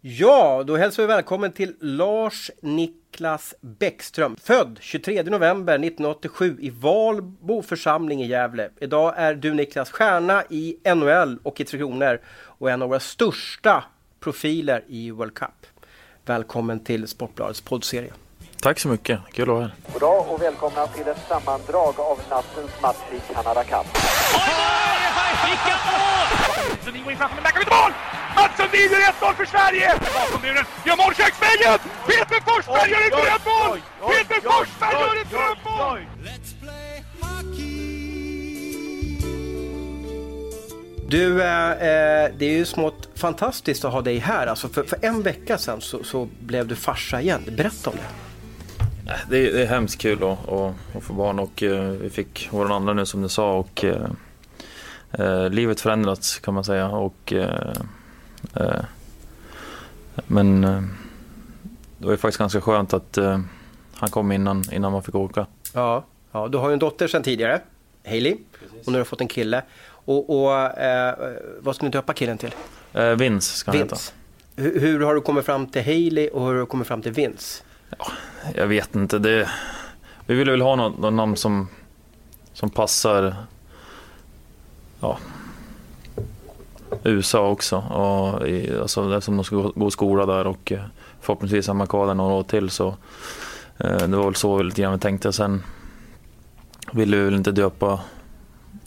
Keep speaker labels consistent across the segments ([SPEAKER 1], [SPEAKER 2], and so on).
[SPEAKER 1] Ja, då hälsar vi välkommen till Lars Niklas Bäckström. Född 23 november 1987 i Valbo församling i Gävle. Idag är du Niklas stjärna i NHL och i Tre Kronor och en av våra största profiler i World Cup. Välkommen till Sportbladets poddserie.
[SPEAKER 2] Tack så mycket, kul att vara här.
[SPEAKER 3] Goddag och välkomna till ett sammandrag av nattens match i Canada Cup.
[SPEAKER 4] Vilka mål! Sundin går in framför, men där kan vi mål! Mats Sundin gör 1-0 för Sverige! Bakom muren, gör mål köksvägen! Peter Forsberg gör ett drömmål! Peter Forsberg gör ett drömmål!
[SPEAKER 1] Du, eh, eh, det är ju smått fantastiskt att ha dig här. Alltså för, för en vecka sedan så, så blev du farsa igen. Berätta om det.
[SPEAKER 2] Det är, det är hemskt kul att, att, att få barn och eh, vi fick vår andra nu som du sa och eh, eh, livet förändrats kan man säga. Och, eh, eh men eh, det var ju faktiskt ganska skönt att han kom innan, innan man fick åka.
[SPEAKER 1] Ja, ja, du har ju en dotter sedan tidigare, Hailey, Precis. och nu har du fått en kille. Och, och vad ska ni döpa killen till?
[SPEAKER 2] Vince ska han
[SPEAKER 1] Vince. heta. Hur, hur har du kommit fram till Hailey och hur har du kommit fram till Vince?
[SPEAKER 2] Ja, jag vet inte. Det, vi ville väl ha något, något namn som, som passar ja, USA också. Och i, alltså, eftersom de ska gå, gå skola där och eh, förhoppningsvis samma kvar där några år till så eh, det var väl så lite grann vi tänkte. Sen ville vi väl inte döpa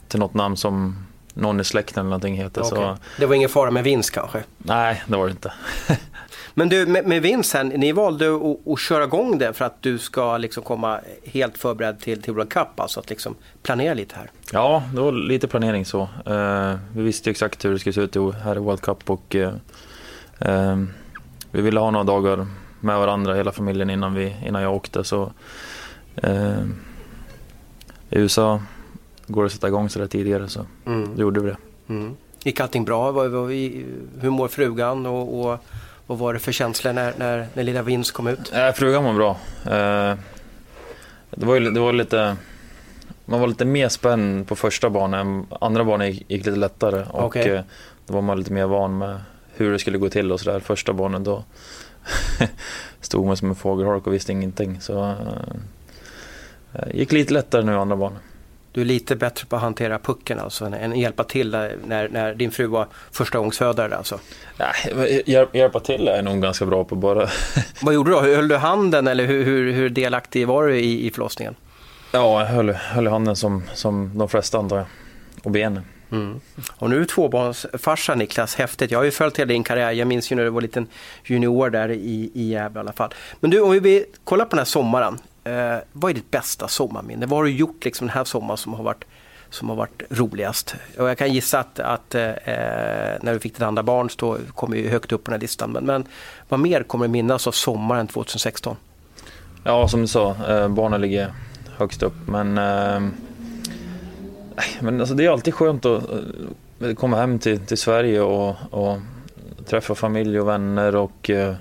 [SPEAKER 2] till något namn som någon i släkten eller någonting heter. Okay. Så...
[SPEAKER 1] Det var ingen fara med vinst kanske?
[SPEAKER 2] Nej, det var det inte.
[SPEAKER 1] Men du, med, med Vincent, ni valde att, att, köra igång det för att du ska liksom komma helt förberedd till, till World Cup, alltså att liksom planera lite här.
[SPEAKER 2] Ja, det var lite planering så. Uh, vi visste exakt hur det skulle se ut här i World Cup och uh, uh, vi ville ha några dagar med varandra, hela familjen, innan, vi, innan jag åkte. Så, I USA går det att sätta igång sådär tidigare så mm. då gjorde vi det.
[SPEAKER 1] Mm. Gick allting bra? Hur mår frugan? och, och vad var det för känslor när, när, när lilla Vince kom ut?
[SPEAKER 2] Äh, frugan var bra. Eh, det, var ju, det var lite... Man var lite mer spänd på första banan. Andra banan gick, gick lite lättare. Och okay. eh, då var man lite mer van med hur det skulle gå till och sådär. Första banan då stod man som en fågelholk och visste ingenting. Så eh, gick lite lättare nu andra banan
[SPEAKER 1] du är lite bättre på att hantera pucken alltså än, hjälpa till när, när din fru var första gångsfödare alltså?
[SPEAKER 2] Nej, hjälpa till är jag nog ganska bra på bara.
[SPEAKER 1] Vad gjorde du då? Höll du handen eller hur, hur, hur delaktig var du i, i förlossningen?
[SPEAKER 2] Ja, jag höll, höll handen som, som de flesta antar jag. Och benen.
[SPEAKER 1] Mm. Och nu är du tvåbarnsfarsa Niklas, häftigt. Jag har ju följt hela din karriär. Jag minns ju när du var liten junior där i, i Gävle i alla fall. Men du, om vi kollar på den här sommaren. Eh, vad är ditt bästa sommarminne? Vad har du gjort liksom den här sommaren som har varit, som har varit roligast? Och jag kan gissa att, att eh, när du fick ditt andra barn så kommer ju högt upp på den här listan. Men, men vad mer kommer du minnas av sommaren 2016?
[SPEAKER 2] Ja, som du sa, eh, barnen ligger högst upp. Men, eh, men alltså, det är alltid skönt att eh, komma hem till, till Sverige och, och träffa familj och vänner och eh,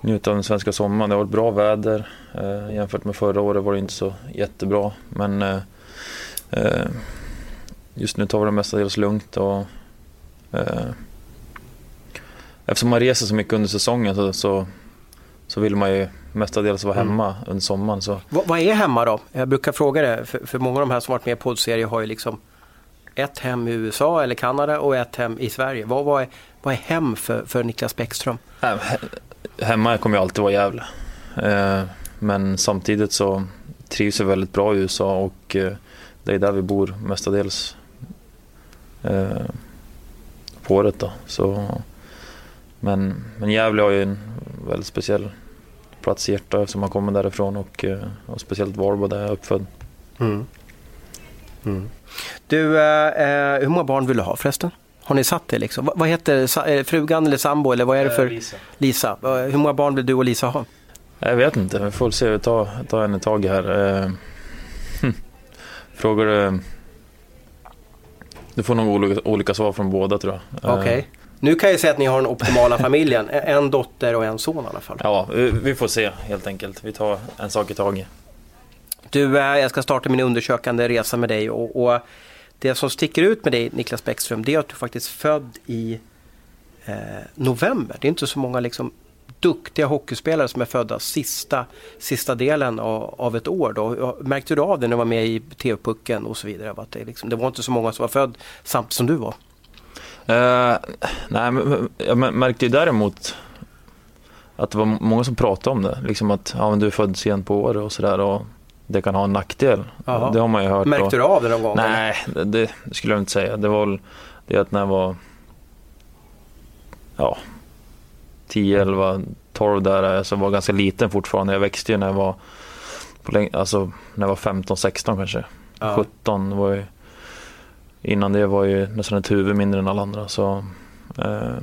[SPEAKER 2] njuta av den svenska sommaren. Det har varit bra väder. Eh, jämfört med förra året var det inte så jättebra. Men eh, eh just nu tar vi det mestadels lugnt. Och, eh, eftersom man reser så mycket under säsongen så, så, så vill man ju mestadels vara mm. hemma mm. under sommaren. Så.
[SPEAKER 1] Vad, vad, är hemma då? Jag brukar fråga det, för, för många av de här som varit med i poddserier har ju liksom ett hem i USA eller Kanada och ett hem i Sverige. Vad, vad, är, vad är hem för, för Niklas Bäckström?
[SPEAKER 2] hemma kommer jag alltid vara Gävle. Eh, men samtidigt så trivs jag väldigt bra i USA och eh, det är där vi bor mestadels eh, på året. Då. Så, men, men Gävle har ju en väldigt speciell plats i hjärtat eftersom man kommer därifrån och, och speciellt Valbo där jag är uppfödd. Mm.
[SPEAKER 1] Mm. Du, eh, hur många barn vill du ha förresten? Har ni satt det liksom? Vad, vad heter frugan eller sambo eller vad är det för?
[SPEAKER 2] Lisa.
[SPEAKER 1] Lisa. Hur många barn vill du och Lisa ha?
[SPEAKER 2] Jag vet inte, vi får se. Ta, ta en i taget här. Eh, hm. Frågar du... Du får nog olika, olika svar från båda tror
[SPEAKER 1] jag. Okej. Okay. Eh. Nu kan jag säga att ni har den optimala familjen. En dotter och en son i alla fall.
[SPEAKER 2] Ja, vi får se helt enkelt. Vi tar en sak i taget.
[SPEAKER 1] Du, eh, jag ska starta min undersökande resa med dig och, och det som sticker ut med dig Niklas Bäckström det är att du faktiskt är född i eh, november. Det är inte så många liksom duktiga hockeyspelare som är födda sista, sista delen av, av ett år. Då. Märkte du av det när du var med i TV-pucken och så vidare? Att det, liksom, det var inte så många som var född samtidigt som du var?
[SPEAKER 2] Uh, nej, men jag märkte ju däremot att det var många som pratade om det. Liksom att ja, men du är född sent på året och sådär. Det kan ha en nackdel. Aha. Det har man ju hört.
[SPEAKER 1] Märkte du av det någon gång?
[SPEAKER 2] Nej, det, det, skulle jag inte säga. Det var väl det att när jag var ja, 10, 11, 12 där, så var jag ganska liten fortfarande. Jag växte ju när jag var, på, alltså, när jag var 15, 16 kanske. Ja. 17 var ju, innan det var ju nästan ett huvud mindre än alla andra. Så, eh,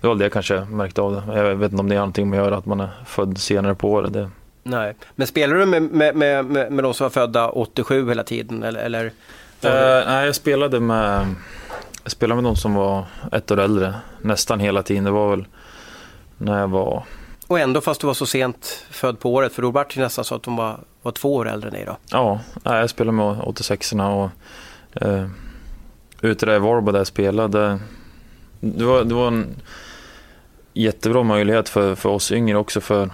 [SPEAKER 2] det var det jag kanske märkte av det. Jag vet inte om det är någonting med att göra att man är född senare på året. Det...
[SPEAKER 1] Nej, men spelar du med, med, med, med, de som var födda 87 hela tiden? Eller, eller?
[SPEAKER 2] Eh, nej, jag spelade med, jag spelade med de som var ett år äldre nästan hela tiden. Det var väl när jag var...
[SPEAKER 1] Och ändå fast du var så sent född på året, för då var det nästan så att de var, var två år äldre än dig då?
[SPEAKER 2] Ja, jag spelade med 86orna och eh, ute där i Varberg där jag spelade, det var, det var en jättebra möjlighet för, för oss yngre också för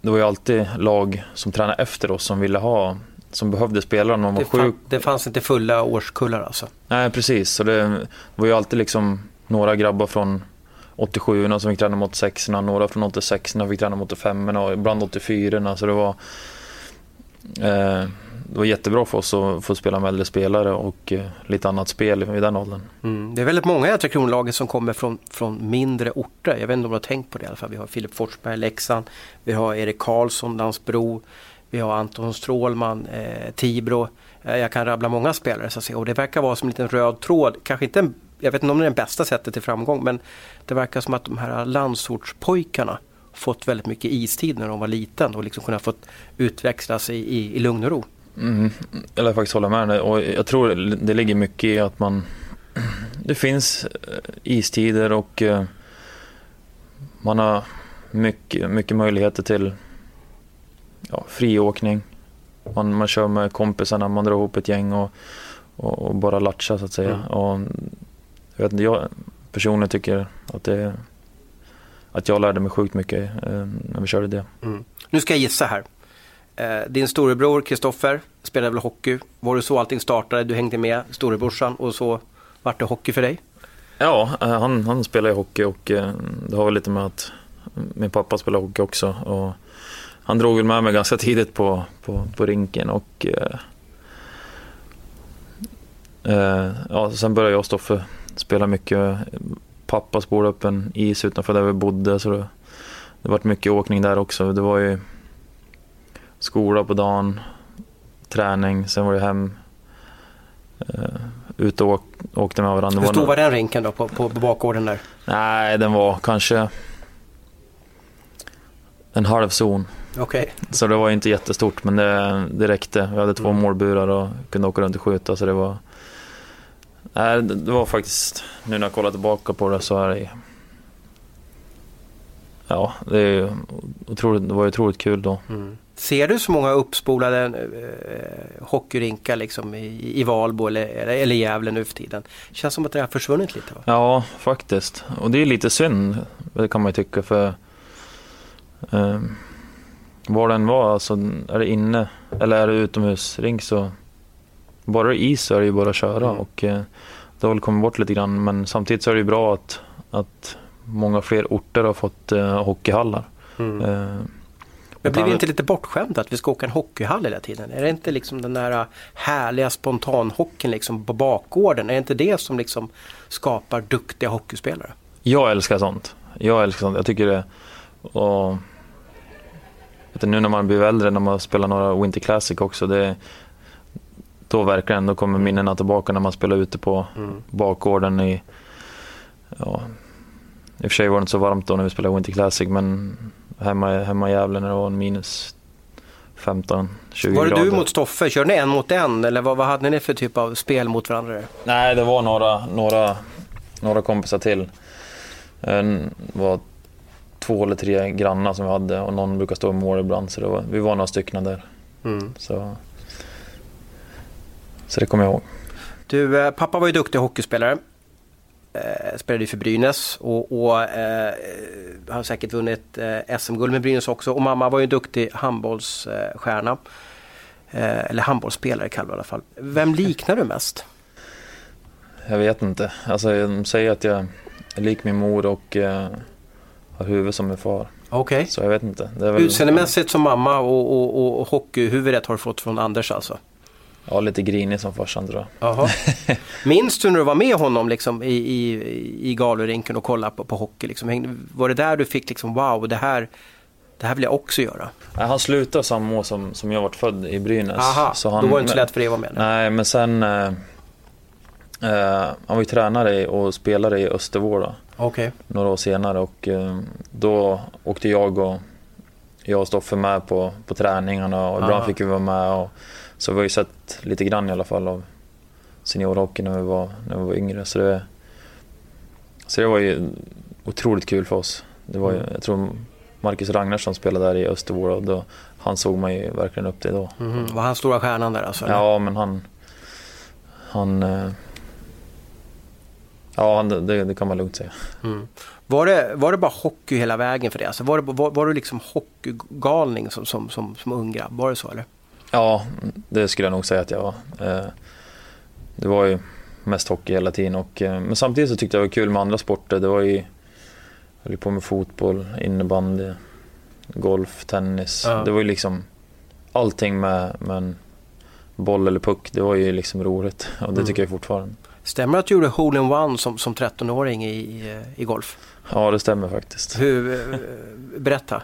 [SPEAKER 2] det var ju alltid lag som tränade efter oss som ville ha som behövde spelare när man var sjuk.
[SPEAKER 1] Det fanns inte fulla årskullar alltså?
[SPEAKER 2] Nej precis, så det, det var ju alltid liksom några grabbar från 87 som fick träna mot 86 några från 86 fick träna mot 85 och ibland 84 så det var eh, det var jättebra för oss att få spela med äldre spelare och eh, lite annat spel i den åldern.
[SPEAKER 1] Mm. Det är väldigt många i Tre Kronlaget som kommer från, från mindre orter. Jag vet inte om du har tänkt på det i alla fall. Vi har Filip Forsberg, Leksand. Vi har Erik Karlsson, Landsbro. Vi har Anton Strålman, eh, Tibro. Eh, jag kan rabbla många spelare så att säga. och det verkar vara som en liten röd tråd. Kanske inte en, jag vet inte om det är det bästa sättet till framgång men det verkar som att de här landsortspojkarna fått väldigt mycket istid när de var liten och liksom kunnat fått utväxlas i, i, i lugn och ro.
[SPEAKER 2] Mm, jag faktiskt hålla med dig och jag tror det ligger mycket i att man det finns eh, istider och eh, man har mycket, mycket möjligheter till ja, friåkning. Man, man kör med kompisarna, man drar ihop ett gäng och, och, och bara latcha så att säga. Mm. Och, jag, vet inte, jag personligen tycker att, det, att jag lärde mig sjukt mycket eh, när vi körde det. Mm.
[SPEAKER 1] Nu ska jag gissa här. Eh, din storebror Kristoffer spelade väl hockey. Var det så allting startade? Du hängde med storebrorsan och så vart det hockey för dig?
[SPEAKER 2] Ja, eh, han, han spelar hockey och eh, det har väl lite med att min pappa spelar hockey också. Och han drog väl med mig ganska tidigt på, på, på rinken och eh, ja, sen började jag och Stoffe spela mycket. Pappa spolade upp en is utanför där vi bodde så det, det var mycket åkning där också. Det var ju skola på dagen, träning, sen var det hem. Uh, ut och åk, åkte med varandra.
[SPEAKER 1] Hur stor var den rinken då på, på, på bakgården där?
[SPEAKER 2] Nej, den var kanske en halv zon.
[SPEAKER 1] Okay.
[SPEAKER 2] Så det var inte jättestort men det, det räckte. Vi hade två mm. målburar och kunde åka runt och skjuta så det var Nej, det var faktiskt, nu när jag kollar tillbaka på det så är det Ja, det, är otroligt, det var otroligt kul då. Mm.
[SPEAKER 1] Ser du så många uppspolade eh, hockeyrinkar liksom i, i Valbo eller, eller Gävle nu för tiden? Det känns som att det har försvunnit lite. Va?
[SPEAKER 2] Ja, faktiskt. Och det är lite synd, det kan man ju tycka. för eh, Var den var, alltså, är det inne eller är det utomhusrink så bara det är is så är det ju bara att köra. Mm. Och, eh, det har väl kommit bort lite grann men samtidigt så är det ju bra att, att många fler orter har fått eh, hockeyhallar. Mm. Eh,
[SPEAKER 1] men blir vi inte lite bortskämda att vi ska åka en hockeyhall hela tiden? Är det inte liksom den där härliga spontanhockeyn liksom på bakgården? Är det inte det som liksom skapar duktiga hockeyspelare?
[SPEAKER 2] Jag älskar sånt. Jag älskar sånt. Jag tycker det. Och, vet du, nu när man blir äldre, när man spelar några Winter Classic också. Det, då verkligen, då kommer minnena tillbaka när man spelar ute på mm. bakgården i ja, i och för sig var det inte så varmt då när vi spelade Winter Classic men hemma, hemma i Gävle när det var minus 15-20 grader.
[SPEAKER 1] Var det du mot Stoffe? Körde ni en mot en eller vad, vad hade ni för typ av spel mot varandra?
[SPEAKER 2] Nej, det var några, några, några kompisar till. Det var två eller tre grannar som vi hade och någon brukar stå i mål ibland så det var, vi var några stycken där. Mm. Så, så det kommer jag ihåg.
[SPEAKER 1] Du, eh, pappa var ju duktig hockeyspelare. eh, spelade ju för Brynäs och, och eh, har säkert vunnit eh, SM-guld med Brynäs också. Och mamma var ju en duktig handbollsstjärna. Eh, eller handbollsspelare kallar vi i alla fall. Vem liknar du mest?
[SPEAKER 2] Jag vet inte. Alltså, de säger att jag är lik min mor och eh, har huvud som min far.
[SPEAKER 1] Okej.
[SPEAKER 2] Så jag vet inte. Väl,
[SPEAKER 1] Utseendemässigt som mamma och, och, och, och hockeyhuvudet har du fått från Anders alltså?
[SPEAKER 2] Ja, lite grinig som farsan tror jag.
[SPEAKER 1] Minns du när du var med honom liksom, i, i, i Galorinken och kollade på, på hockey? Liksom? Var det där du fick liksom wow, det här, det här vill jag också göra?
[SPEAKER 2] Nej, han slutade samma år som, som jag varit född i Brynäs.
[SPEAKER 1] Aha,
[SPEAKER 2] så han,
[SPEAKER 1] då var det inte så lätt för dig att vara med.
[SPEAKER 2] Nej, men sen... Eh, eh, han var ju tränare och spelare i Östervåla
[SPEAKER 1] Okej.
[SPEAKER 2] några år senare och eh, då åkte jag och jag och Stoffe med på, på träningarna och ibland fick vi vara med. Och, så vi har ju sett lite grann i alla fall av seniorhockey när vi var, när vi var yngre. Så det, så det var ju otroligt kul för oss. Det var ju,
[SPEAKER 1] Mm.
[SPEAKER 2] jag tror Marcus Ragnarsson spelade där i Östervåla och då, han såg man ju verkligen upp till då.
[SPEAKER 1] Mhm. Var han stora stjärnan där alltså? eller?
[SPEAKER 2] Ja, men han... Han... eh, Ja, han, det, det kan man lugnt säga.
[SPEAKER 1] Mm. Var, det, var det bara hockey hela vägen för dig? Alltså, var, det, var, var du liksom hockeygalning som, som, som, som ung grabb? Var det så eller?
[SPEAKER 2] Ja, det skulle jag nog säga att jag var. Eh, Det var ju mest hockey hela tiden. Och, eh, men samtidigt så tyckte jag det var kul med andra sporter. Det var ju... Jag höll på med fotboll, innebandy, golf, tennis.
[SPEAKER 1] Ja.
[SPEAKER 2] Det var ju liksom allting med, med en boll eller puck. Det var ju liksom roligt och det
[SPEAKER 1] Mm.
[SPEAKER 2] tycker jag fortfarande.
[SPEAKER 1] Stämmer det att du gjorde hole-in-one som, som 13-åring i, i, i golf?
[SPEAKER 2] Ja, det stämmer faktiskt.
[SPEAKER 1] Hur, eh, berätta.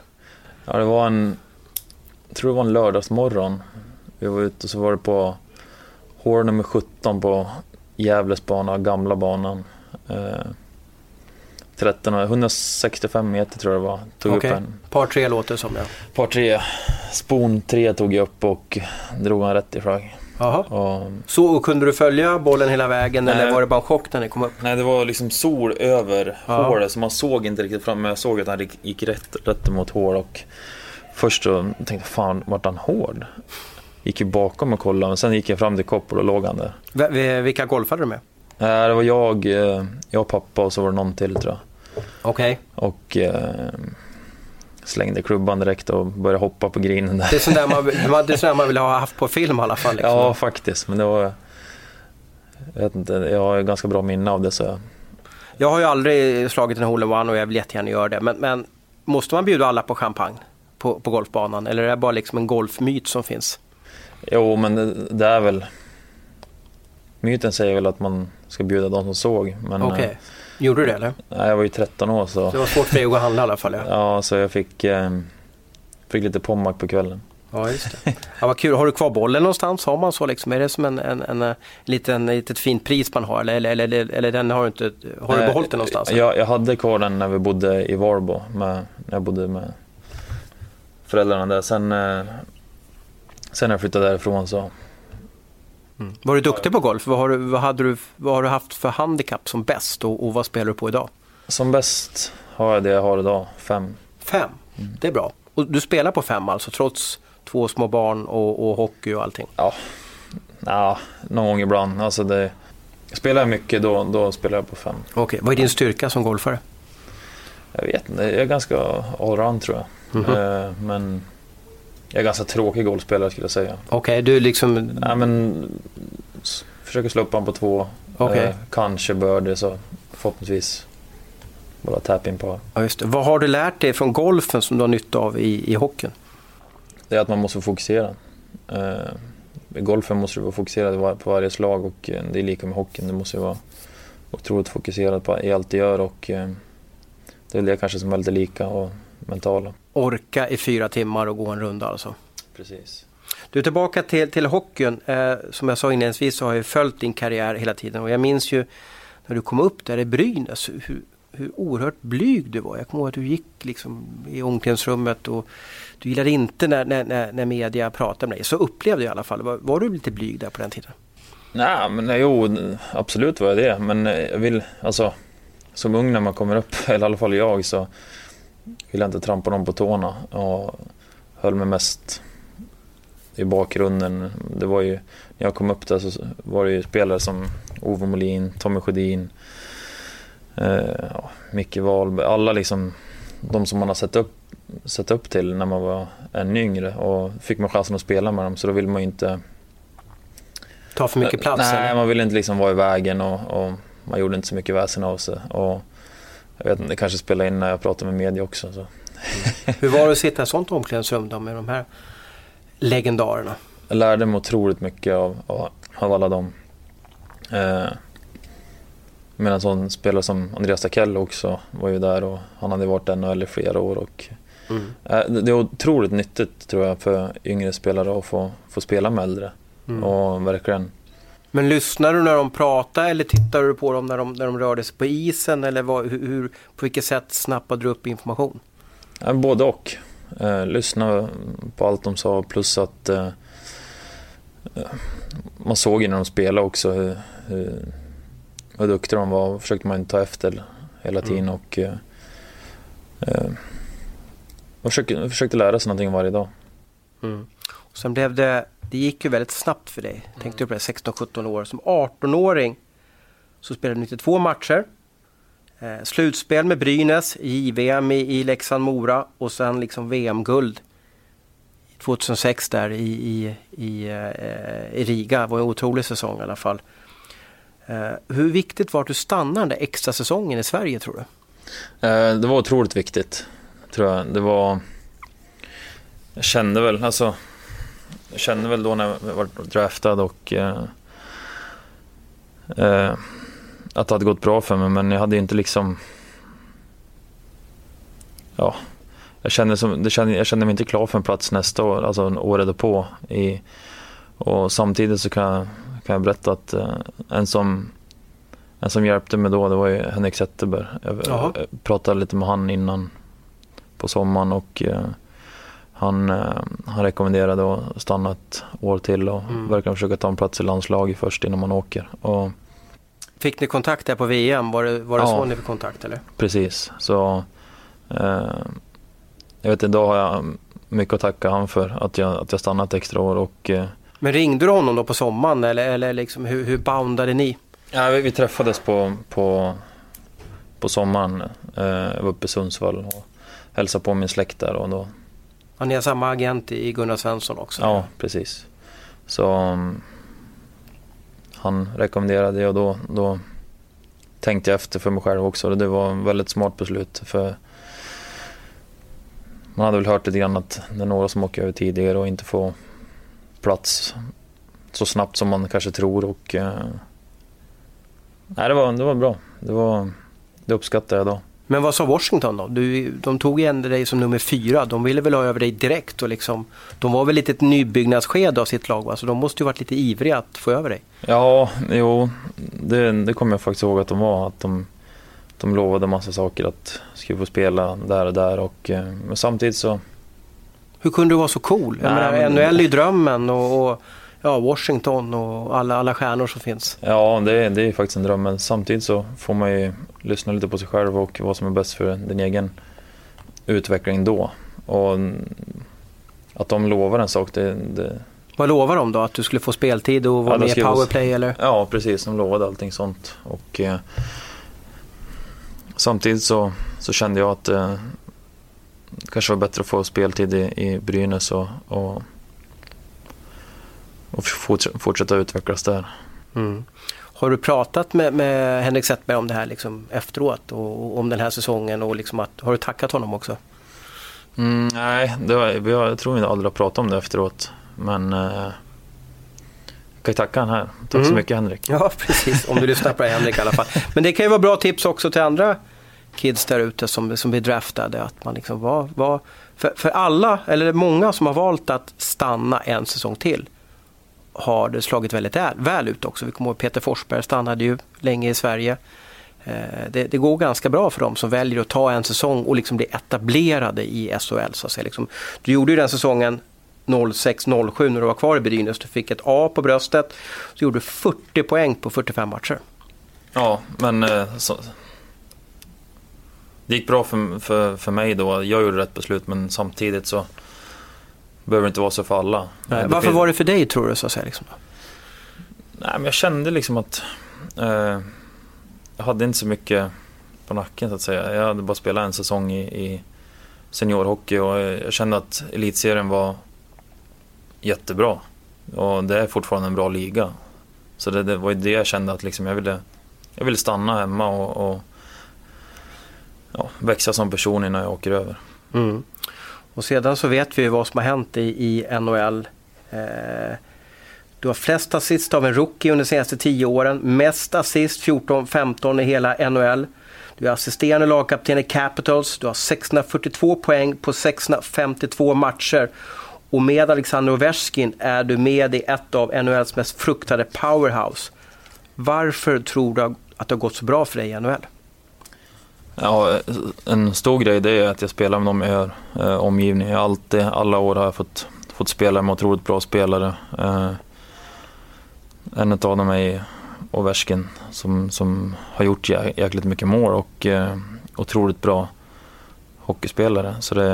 [SPEAKER 2] Ja, det var en... Tror det var en lördagsmorgon. Vi var ute och så var det på hål nummer 17 på Gävles bana, gamla banan. Eh, 13, och- 165 meter tror jag det var. Tog
[SPEAKER 1] Okej.
[SPEAKER 2] upp en
[SPEAKER 1] Par tre låter som ja.
[SPEAKER 2] par tre. Spon 3 tog jag upp och drog han rätt i flagg. Och,
[SPEAKER 1] Så och kunde du följa bollen hela vägen
[SPEAKER 2] Nej.
[SPEAKER 1] eller var det bara en chock när ni kom upp?
[SPEAKER 2] nej, det var liksom sol över
[SPEAKER 1] Ja.
[SPEAKER 2] hålet så man såg inte riktigt fram. Men jag såg att han gick- gick rätt, rätt mot hål och först så tänkte jag fan, vart han hård? Gick ju bakom och kollade, men sen gick jag fram till koppel och låg han där.
[SPEAKER 1] V- vilka golfade du med?
[SPEAKER 2] Eh, Det var jag, eh, jag och pappa och så var det någon till tror jag.
[SPEAKER 1] Okej.
[SPEAKER 2] Och eh, slängde klubban direkt och började hoppa på grinen där.
[SPEAKER 1] Det är sånt där man, det är sånt där man vill ha haft på film i alla fall. Liksom.
[SPEAKER 2] Ja, faktiskt. Men det var... Jag vet inte, jag har ganska bra minne av det så jag...
[SPEAKER 1] Jag har ju aldrig slagit en hole-in-one och jag vill jättegärna göra det. Men, men måste man bjuda alla på champagne på, på golfbanan? Eller är det bara liksom en golfmyt som finns?
[SPEAKER 2] Jo, men det, det är väl... Myten säger väl att man ska bjuda de som såg. Men
[SPEAKER 1] Okej.
[SPEAKER 2] eh,
[SPEAKER 1] Gjorde du det eller?
[SPEAKER 2] nej, jag var ju 13 år så...
[SPEAKER 1] Det var svårt för dig att gå och handla i alla fall. Ja,
[SPEAKER 2] Ja, så jag fick, eh, fick lite pommack på kvällen.
[SPEAKER 1] ja just det. Ja, vad kul. Har du kvar bollen någonstans? Har man så liksom? Är det som en, en, en, eh, liten, litet fint pris man har? Eller, eller, eller, eller den har du inte? Har du
[SPEAKER 2] Eh,
[SPEAKER 1] behållit den någonstans?
[SPEAKER 2] Jag, jag hade kvar den när vi bodde i Varbo, med, när jag bodde med föräldrarna där. Sen, eh, sen när jag flyttade därifrån så...
[SPEAKER 1] Mm. Var du duktig på golf? Vad har du, vad hade du, vad har du haft för handikapp som bäst och, och vad spelar du på idag?
[SPEAKER 2] Som bäst har jag det jag har idag, fem.
[SPEAKER 1] Fem, det är bra. Och du spelar på fem alltså trots två små barn och, och hockey och allting?
[SPEAKER 2] Ja, någon gång ibland. Alltså det, spelar jag mycket då, då spelar jag på fem.
[SPEAKER 1] Okej, vad är din styrka som golfare?
[SPEAKER 2] Jag vet inte, jag är ganska allround tror jag.
[SPEAKER 1] Mhm.
[SPEAKER 2] Eh, men jag är ganska tråkig golfspelare skulle jag säga.
[SPEAKER 1] Okej, du liksom...
[SPEAKER 2] Nej, men försöker slå upp han på två.
[SPEAKER 1] Okej.
[SPEAKER 2] Eh, kanske bör det så förhoppningsvis bara tap in par.
[SPEAKER 1] Ja, just det. Vad har du lärt dig från golfen som du har nytta av i, i hockeyn?
[SPEAKER 2] Det är att man måste fokusera. Eh, I golfen måste du vara fokuserad på varje slag och det är lika med hockeyn. Du måste vara otroligt fokuserad på i allt du gör och det är det kanske som är lite lika och mentala.
[SPEAKER 1] Orka i fyra timmar och gå en runda alltså.
[SPEAKER 2] Precis.
[SPEAKER 1] Du, tillbaka till, till hockeyn. Eh, som jag sa inledningsvis så har jag följt din karriär hela tiden och jag minns ju när du kom upp där i Brynäs hur, hur oerhört blyg du var. Jag kommer ihåg att du gick liksom i omklädningsrummet och du gillade inte när, när, när, media pratade med dig. Så upplevde jag i alla fall. Var, var du lite blyg där på den tiden?
[SPEAKER 2] Nej, men nej, jo, absolut var jag det. Men jag vill, alltså, som ung när man kommer upp, eller i alla fall jag, så vill jag inte trampa någon på tårna. Och höll mig mest i bakgrunden. Det var ju, när jag kom upp där så var det ju spelare som Ove Molin, Tommy Sjödin, eh, ja, Micke Wahlberg, alla liksom de som man har sett upp, sett upp till när man var ännu yngre och fick man chansen att spela med dem så då vill man ju inte
[SPEAKER 1] Ta för mycket plats?
[SPEAKER 2] Nej,
[SPEAKER 1] eller?
[SPEAKER 2] man ville inte liksom vara i vägen och, och man gjorde inte så mycket väsen av sig. Och jag vet inte, det kanske spelade in när jag pratade med media också. Så.
[SPEAKER 1] Hur var det att sitta i ett sånt omklädningsrum då med de här legendarerna?
[SPEAKER 2] Jag lärde mig otroligt mycket av, av, av alla dem. Eh, men en sån spelare som Andreas Takell också var ju där och han hade varit i NHL i flera år. Och,
[SPEAKER 1] Mm.
[SPEAKER 2] eh, det det är otroligt nyttigt tror jag för yngre spelare att få, få spela med äldre.
[SPEAKER 1] Mm.
[SPEAKER 2] Och verkligen
[SPEAKER 1] Men lyssnar du när de pratar eller tittar du på dem när de, när de rörde sig på isen? Eller vad, hur, på vilket sätt snappade du upp information?
[SPEAKER 2] Ja, både och. Eh, lyssna på allt de sa plus att eh, eh, man såg ju när de spelade också hur, hur, hur duktiga de var. försökte man ta efter hela tiden
[SPEAKER 1] Mm.
[SPEAKER 2] och eh, eh, och försökte, försökte lära sig någonting varje dag.
[SPEAKER 1] Och sen blev det, det gick ju väldigt snabbt för dig. Tänkte du på det, 16-17 år. Som 18-åring så spelade du 92 matcher. Eh, slutspel med Brynäs, JVM i, i Leksand-Mora och sen liksom VM-guld 2006 där i, i, i, eh, i Riga. Det var en otrolig säsong i alla fall. Eh, hur viktigt var det att du stannade den där extra säsongen i Sverige tror du?
[SPEAKER 2] Eh, det var otroligt viktigt, tror jag. Det var... Jag kände väl, alltså... Jag kände väl då när jag var draftad och... Eh, eh, att det hade gått bra för mig, men jag hade ju inte liksom... Ja. Jag kände, som, det kände, jag kände mig inte klar för en plats nästa år, alltså året därpå. I, och samtidigt så kan jag, kan jag berätta att eh, en som en som hjälpte mig då, det var ju Henrik Zetterberg. Jag, jag pratade lite med han innan på sommaren och eh, han, eh, han rekommenderade att stanna ett år till och
[SPEAKER 1] Mm.
[SPEAKER 2] verkligen försöka ta en plats i landslaget först innan man åker. Och
[SPEAKER 1] Fick ni kontakt där på VM? Var det, var det
[SPEAKER 2] Ja.
[SPEAKER 1] så ni fick kontakt eller?
[SPEAKER 2] precis, så eh, jag vet idag har jag mycket att tacka han för att jag, att jag stannat extra år och eh,
[SPEAKER 1] Men ringde du honom då på sommaren eller, eller liksom, hur, hur boundade ni?
[SPEAKER 2] Ja, vi, vi träffades på, på, på sommaren. Eh, jag var uppe i Sundsvall och hälsade på min släkt där. Och då,
[SPEAKER 1] Ja, ni har samma agent i Gunnar Svensson också?
[SPEAKER 2] ja, precis. Så um, han rekommenderade det och då, då tänkte jag efter för mig själv också. Det var ett väldigt smart beslut. För man hade väl hört lite grann att det är några som åker över tidigare och inte får plats så snabbt som man kanske tror. Och, eh, nej, det, var, det var bra. Det, var, det uppskattar jag då.
[SPEAKER 1] Men vad sa Washington då? Du, de tog igen dig som nummer fyra. De ville väl ha över dig direkt och liksom, de var väl lite ett nybyggnadsskede av sitt lag va? Så de måste ju varit lite ivriga att få över dig.
[SPEAKER 2] Ja, jo, det, det kommer jag faktiskt ihåg att de var. Att de, de lovade massa saker att skulle få spela där och där. Och, eh, men samtidigt så,
[SPEAKER 1] Hur kunde du vara så cool? Jag
[SPEAKER 2] Nej,
[SPEAKER 1] menar,
[SPEAKER 2] men-
[SPEAKER 1] NHL är ju drömmen och, och ja, Washington och alla, alla stjärnor som finns.
[SPEAKER 2] ja det, är- det är faktiskt en dröm. Men samtidigt så får man ju lyssna lite på sig själv och vad som är bäst för din egen utveckling då. Och att de lovar en sak, det, det
[SPEAKER 1] Vad lovar de då? Att du skulle få speltid och vara
[SPEAKER 2] Ja,
[SPEAKER 1] med i powerplay eller?
[SPEAKER 2] Ja, precis. De lovade allting sånt. Och, eh, samtidigt så, så kände jag att eh, det kanske var bättre att få speltid i, i Brynäs och, och, och forts- fortsätta utvecklas där.
[SPEAKER 1] Mm. Har du pratat med, med Henrik Zetterberg om det här liksom efteråt och, och om den här säsongen och liksom att, har du tackat honom också?
[SPEAKER 2] Mm, nej, var, jag tror vi aldrig har pratat om det efteråt. Men eh, jag kan ju tacka han här. Tack så
[SPEAKER 1] Mm.
[SPEAKER 2] mycket Henrik.
[SPEAKER 1] Ja, precis. Om du lyssnar på det Henrik i alla fall. Men det kan ju vara bra tips också till andra kids där ute som, som blir draftade. Att man liksom var, var, för, för alla, eller många som har valt att stanna en säsong till har det slagit väldigt väl, ut också. Vi kommer ihåg Peter Forsberg stannade ju länge i Sverige. Eh, det, det går ganska bra för dem som väljer att ta en säsong och liksom bli etablerade i SHL. Så att säga. Liksom, du gjorde ju den säsongen 06-07 när du var kvar i Brynäs. Du fick ett A på bröstet. Så gjorde du 40 poäng på 45 matcher.
[SPEAKER 2] Ja, men eh, så, det gick bra för, för, för mig då. Jag gjorde rätt beslut, men samtidigt så behöver inte vara så för alla. Eh,
[SPEAKER 1] Varför var det för dig tror du? Så att säga, liksom?
[SPEAKER 2] Nej, men jag kände liksom att eh, jag hade inte så mycket på nacken så att säga. Jag hade bara spelat en säsong i, i seniorhockey och jag kände att elitserien var jättebra. Och det är fortfarande en bra liga. Så det, det var ju det jag kände att liksom jag, ville, jag ville stanna hemma och, och ja, växa som person innan jag åker över.
[SPEAKER 1] Mm. Och sedan så vet vi vad som har hänt i, i NHL. Eh, du har flest assist av en rookie under de senaste 10 åren. Mest assist, 14-15 i hela NHL. Du är assisterande lagkapten i Capitals. Du har 642 poäng på 652 matcher. Och med Alexander Ovechkin är du med i ett av NHLs mest fruktade powerhouse. Varför tror du att det har gått så bra för dig i NHL?
[SPEAKER 2] Ja, en stor grej det är att jag spelar med dem i er eh, omgivning. Jag alltid, alla år har jag fått, fått spela med otroligt bra spelare. Eh, en av dem är Ovechkin som, som har gjort jä jäkligt mycket mål och eh, otroligt bra hockeyspelare. Så det,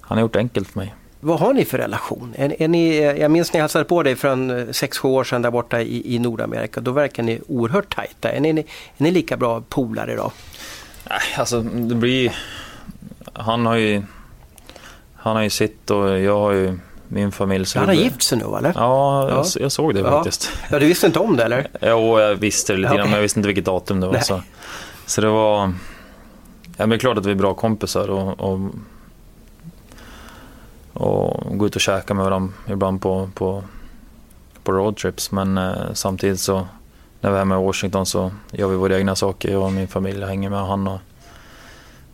[SPEAKER 2] han har gjort det enkelt för mig.
[SPEAKER 1] Vad har ni för relation? Är, är ni, jag minns när jag hälsade på dig för en 6-7 år sedan där borta i, i Nordamerika. Då verkar ni oerhört tajta. Är ni, är ni lika bra polare idag?
[SPEAKER 2] Nej, alltså det blir... Han har ju... Han har ju sitt och jag har ju min familj. Så
[SPEAKER 1] han har gift sig nu eller?
[SPEAKER 2] Ja, jag, jag såg det
[SPEAKER 1] ja.
[SPEAKER 2] faktiskt.
[SPEAKER 1] Ja, du visste inte om det eller?
[SPEAKER 2] Jo, jag visste det lite grann, men jag visste inte vilket datum det var. Så, så det var... Ja, men det är klart att vi är bra kompisar och, och, och gå ut och käka med varandra ibland på, på, på roadtrips. Men eh, samtidigt så när vi är hemma i Washington så gör vi våra egna saker. Jag och min familj hänger med han och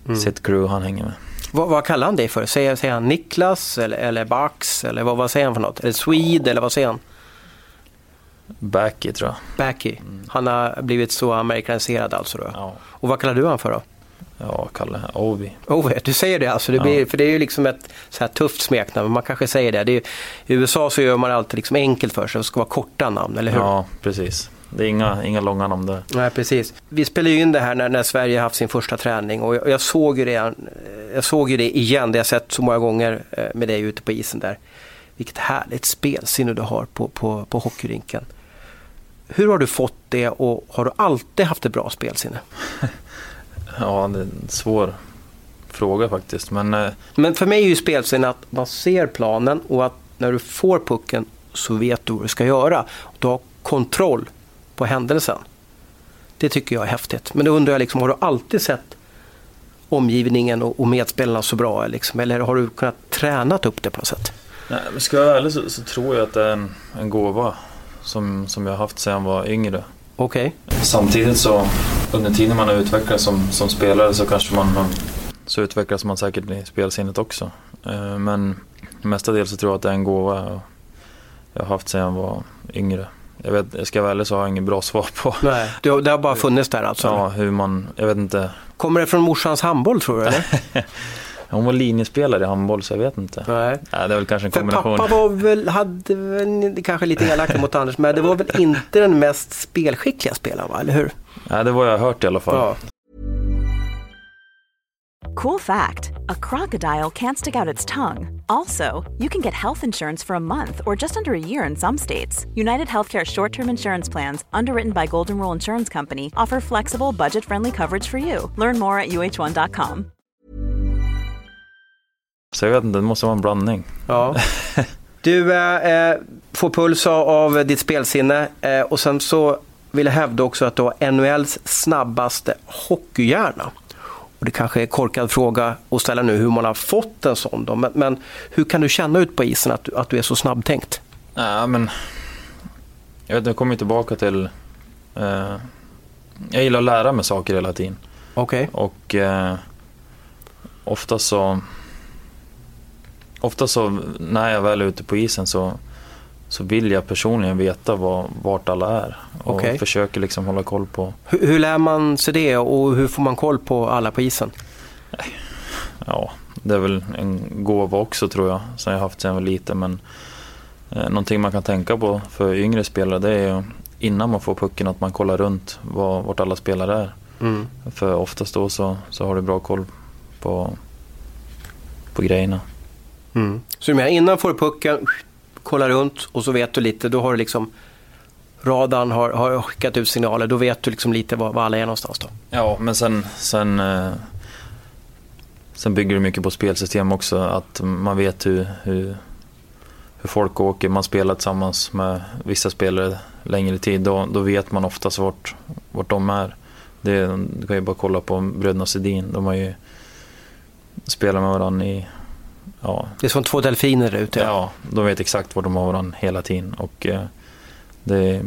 [SPEAKER 2] mm. sitt crew han hänger med.
[SPEAKER 1] Vad, vad, kallar han dig för? Säger, säger han Niklas eller, eller Bax? Eller vad, vad säger han för något? Eller Swede eller vad säger han?
[SPEAKER 2] Backy tror jag.
[SPEAKER 1] Backy. Mm. Han har blivit så amerikaniserad alltså då?
[SPEAKER 2] Ja.
[SPEAKER 1] Och vad kallar du han för då?
[SPEAKER 2] Ja, Kalle. Ovi.
[SPEAKER 1] Ovi, du säger det alltså. Det blir, ja. För det är ju liksom ett så här tufft smeknamn. Man kanske säger det. det är, I USA så gör man alltid liksom enkelt för sig. Det ska vara korta namn, eller hur?
[SPEAKER 2] Ja, precis. Det är inga, inga långa namn där.
[SPEAKER 1] Nej, precis. Vi spelade ju in det här när, när Sverige haft sin första träning och jag, jag, såg ju det, jag såg ju det igen, det jag sett så många gånger med dig ute på isen där. Vilket härligt spelsinne du har på, på, på hockeyrinken. Hur har du fått det och har du alltid haft ett bra spelsinne?
[SPEAKER 2] ja, det är en svår fråga faktiskt. Men, eh...
[SPEAKER 1] Men för mig är ju spelsinne att man ser planen och att när du får pucken så vet du vad du ska göra. Du har kontroll på händelsen. Det tycker jag är häftigt. Men då undrar jag, liksom, har du alltid sett omgivningen och, och medspelarna så bra? Liksom, eller har du kunnat tränat upp det på något sätt?
[SPEAKER 2] Nej, men ska jag vara ärlig så, så, tror jag att det är en, en gåva som, som jag har haft sedan jag var yngre.
[SPEAKER 1] Okej.
[SPEAKER 2] Okay. Samtidigt så under tiden man har utvecklats som, som spelare så kanske man så utvecklas man säkert i spelsinnet också. Men mestadels så tror jag att det är en gåva jag har haft sedan jag var yngre. Jag, vet, jag ska vara ärlig så har jag inget bra svar på.
[SPEAKER 1] Nej, det har bara funnits där alltså?
[SPEAKER 2] Ja, hur man, jag vet inte.
[SPEAKER 1] Kommer det från morsans handboll tror du eller?
[SPEAKER 2] Hon var linjespelare i handboll så jag vet inte.
[SPEAKER 1] Nej.
[SPEAKER 2] Ja, det är väl kanske en
[SPEAKER 1] För
[SPEAKER 2] kombination.
[SPEAKER 1] pappa var väl, hade väl, kanske lite elaka mot Anders, men det var väl inte den mest spelskickliga spelaren va, eller hur?
[SPEAKER 2] Ja, det var jag hört i alla fall.
[SPEAKER 1] Ja.
[SPEAKER 5] Cool fact a crocodile can't stick out its tongue. Also, you can get health insurance for a month or just under a year in some states. United Healthcare short term insurance plans, underwritten by Golden Rule Insurance Company, offer flexible, budget friendly coverage for you. Learn more at uh1.com.
[SPEAKER 2] Så jag vet inte, det måste vara en blandning.
[SPEAKER 1] Ja. Du eh, får puls av ditt spelsinne eh, och sen så vill jag hävda också att du har NHLs snabbaste hockeyhjärna. Och det kanske är en korkad fråga att ställa nu hur man har fått en sån. Då. Men, men hur kan du känna ut på isen att, att du är så snabbtänkt?
[SPEAKER 2] Ja, men jag, vet, jag kommer tillbaka till... Eh, jag gillar att lära mig saker hela tiden.
[SPEAKER 1] Okej. Okay.
[SPEAKER 2] Och eh, ofta så... Ofta så när jag väl är ute på isen så, så vill jag personligen veta var, vart alla är. Och
[SPEAKER 1] Okej.
[SPEAKER 2] försöker liksom hålla koll på...
[SPEAKER 1] Hur, hur lär man sig det och hur får man koll på alla på isen?
[SPEAKER 2] Ja, det är väl en gåva också tror jag, som jag haft sedan jag var liten. Men eh, någonting man kan tänka på för yngre spelare det är ju innan man får pucken att man kollar runt var, vart alla spelare är.
[SPEAKER 1] Mm.
[SPEAKER 2] För oftast då så, så har du bra koll på, på grejerna.
[SPEAKER 1] Mm. Så du menar innan får du pucken, kollar runt och så vet du lite, då har du liksom radarn har, har skickat ut signaler, då vet du liksom lite var, var alla är någonstans då.
[SPEAKER 2] Ja, men sen, sen, eh, sen bygger det mycket på spelsystem också. Att man vet hur, hur, hur folk åker. Man spelar tillsammans med vissa spelare längre tid. Då, då vet man oftast vart, vart de är. Det, du kan ju bara kolla på bröderna Sedin. De har ju spelat med varandra i... Ja,
[SPEAKER 1] Det är som två delfiner där ute.
[SPEAKER 2] ja, de vet exakt var de har varandra hela tiden. Och eh, det, är-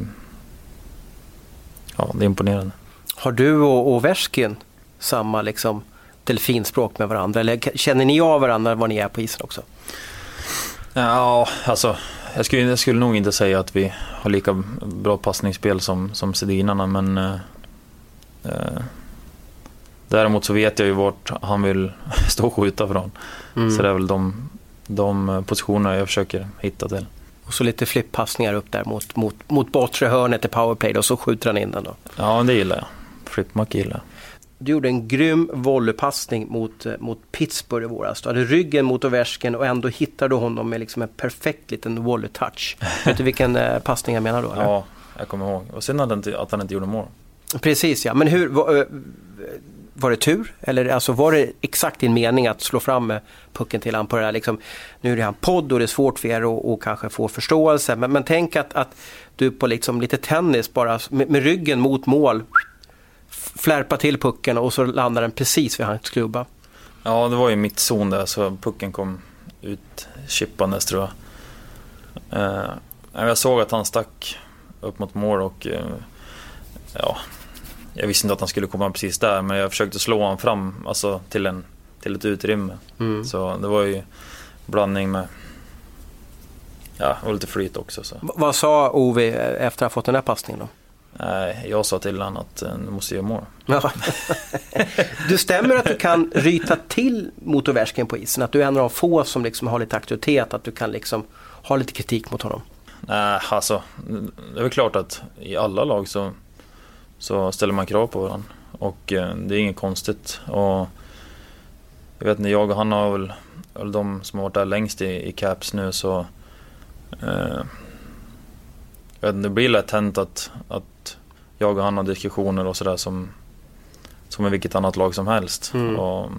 [SPEAKER 2] ja, det är imponerande.
[SPEAKER 1] Har du och, Värskin samma liksom delfinspråk med varandra? Eller känner ni av varandra var ni är på isen också?
[SPEAKER 2] Ja, alltså jag skulle, jag skulle nog inte säga att vi har lika bra passningsspel som, som Sedinarna, men eh, eh, däremot så vet jag ju vart han vill stå och skjuta från.
[SPEAKER 1] Mm.
[SPEAKER 2] Så det är väl de, de positionerna jag försöker hitta till.
[SPEAKER 1] Och så lite flippassningar upp där mot, mot, mot bortre hörnet i powerplay och så skjuter han in den då.
[SPEAKER 2] Ja, det gillar jag. Flipmack gillar jag.
[SPEAKER 1] Du gjorde en grym volleypassning mot, eh, mot Pittsburgh i våras. Du hade ryggen mot Ovechkin och ändå hittade du honom med liksom en perfekt liten volley-touch. Vet du vilken eh, passning jag menar då? Eller?
[SPEAKER 2] Ja, jag kommer ihåg. Och synd att han inte, att han inte gjorde mål.
[SPEAKER 1] Precis ja, men hur, var, det tur? Eller alltså, var det exakt din mening att slå fram pucken till honom på det där liksom, nu är det en podd och det är svårt för er att och kanske få förståelse, men, men tänk att, att du på liksom lite tennis bara med, med ryggen mot mål flärpar flärpa till pucken och så landar den precis vid hans klubba.
[SPEAKER 2] Ja, det var ju mitt zon där så pucken kom ut chippandes tror jag. Eh, jag såg att han stack upp mot mål och eh, ja, jag visste inte att han skulle komma precis där men jag försökte slå honom fram alltså, till, en, till ett utrymme.
[SPEAKER 1] Mm.
[SPEAKER 2] Så det var ju blandning med Ja, och lite flyt också. Så.
[SPEAKER 1] Vad sa Ove efter att ha fått den här passningen då?
[SPEAKER 2] Jag sa till honom att eh, du måste göra mål.
[SPEAKER 1] Ja. Du stämmer att du kan ryta till mot Ovechkin på isen? Att du är en av få som liksom har lite auktoritet, att du kan liksom ha lite kritik mot honom?
[SPEAKER 2] Nej, alltså det är väl klart att i alla lag så, så ställer man krav på varandra. Och eh, det är inget konstigt. Och jag vet inte, jag och han har väl, väl de som har varit där längst i, i Caps nu så eh, jag vet inte, det blir lätt hänt att, att jag och han har diskussioner och sådär som, som i vilket annat lag som helst.
[SPEAKER 1] Mm.
[SPEAKER 2] Och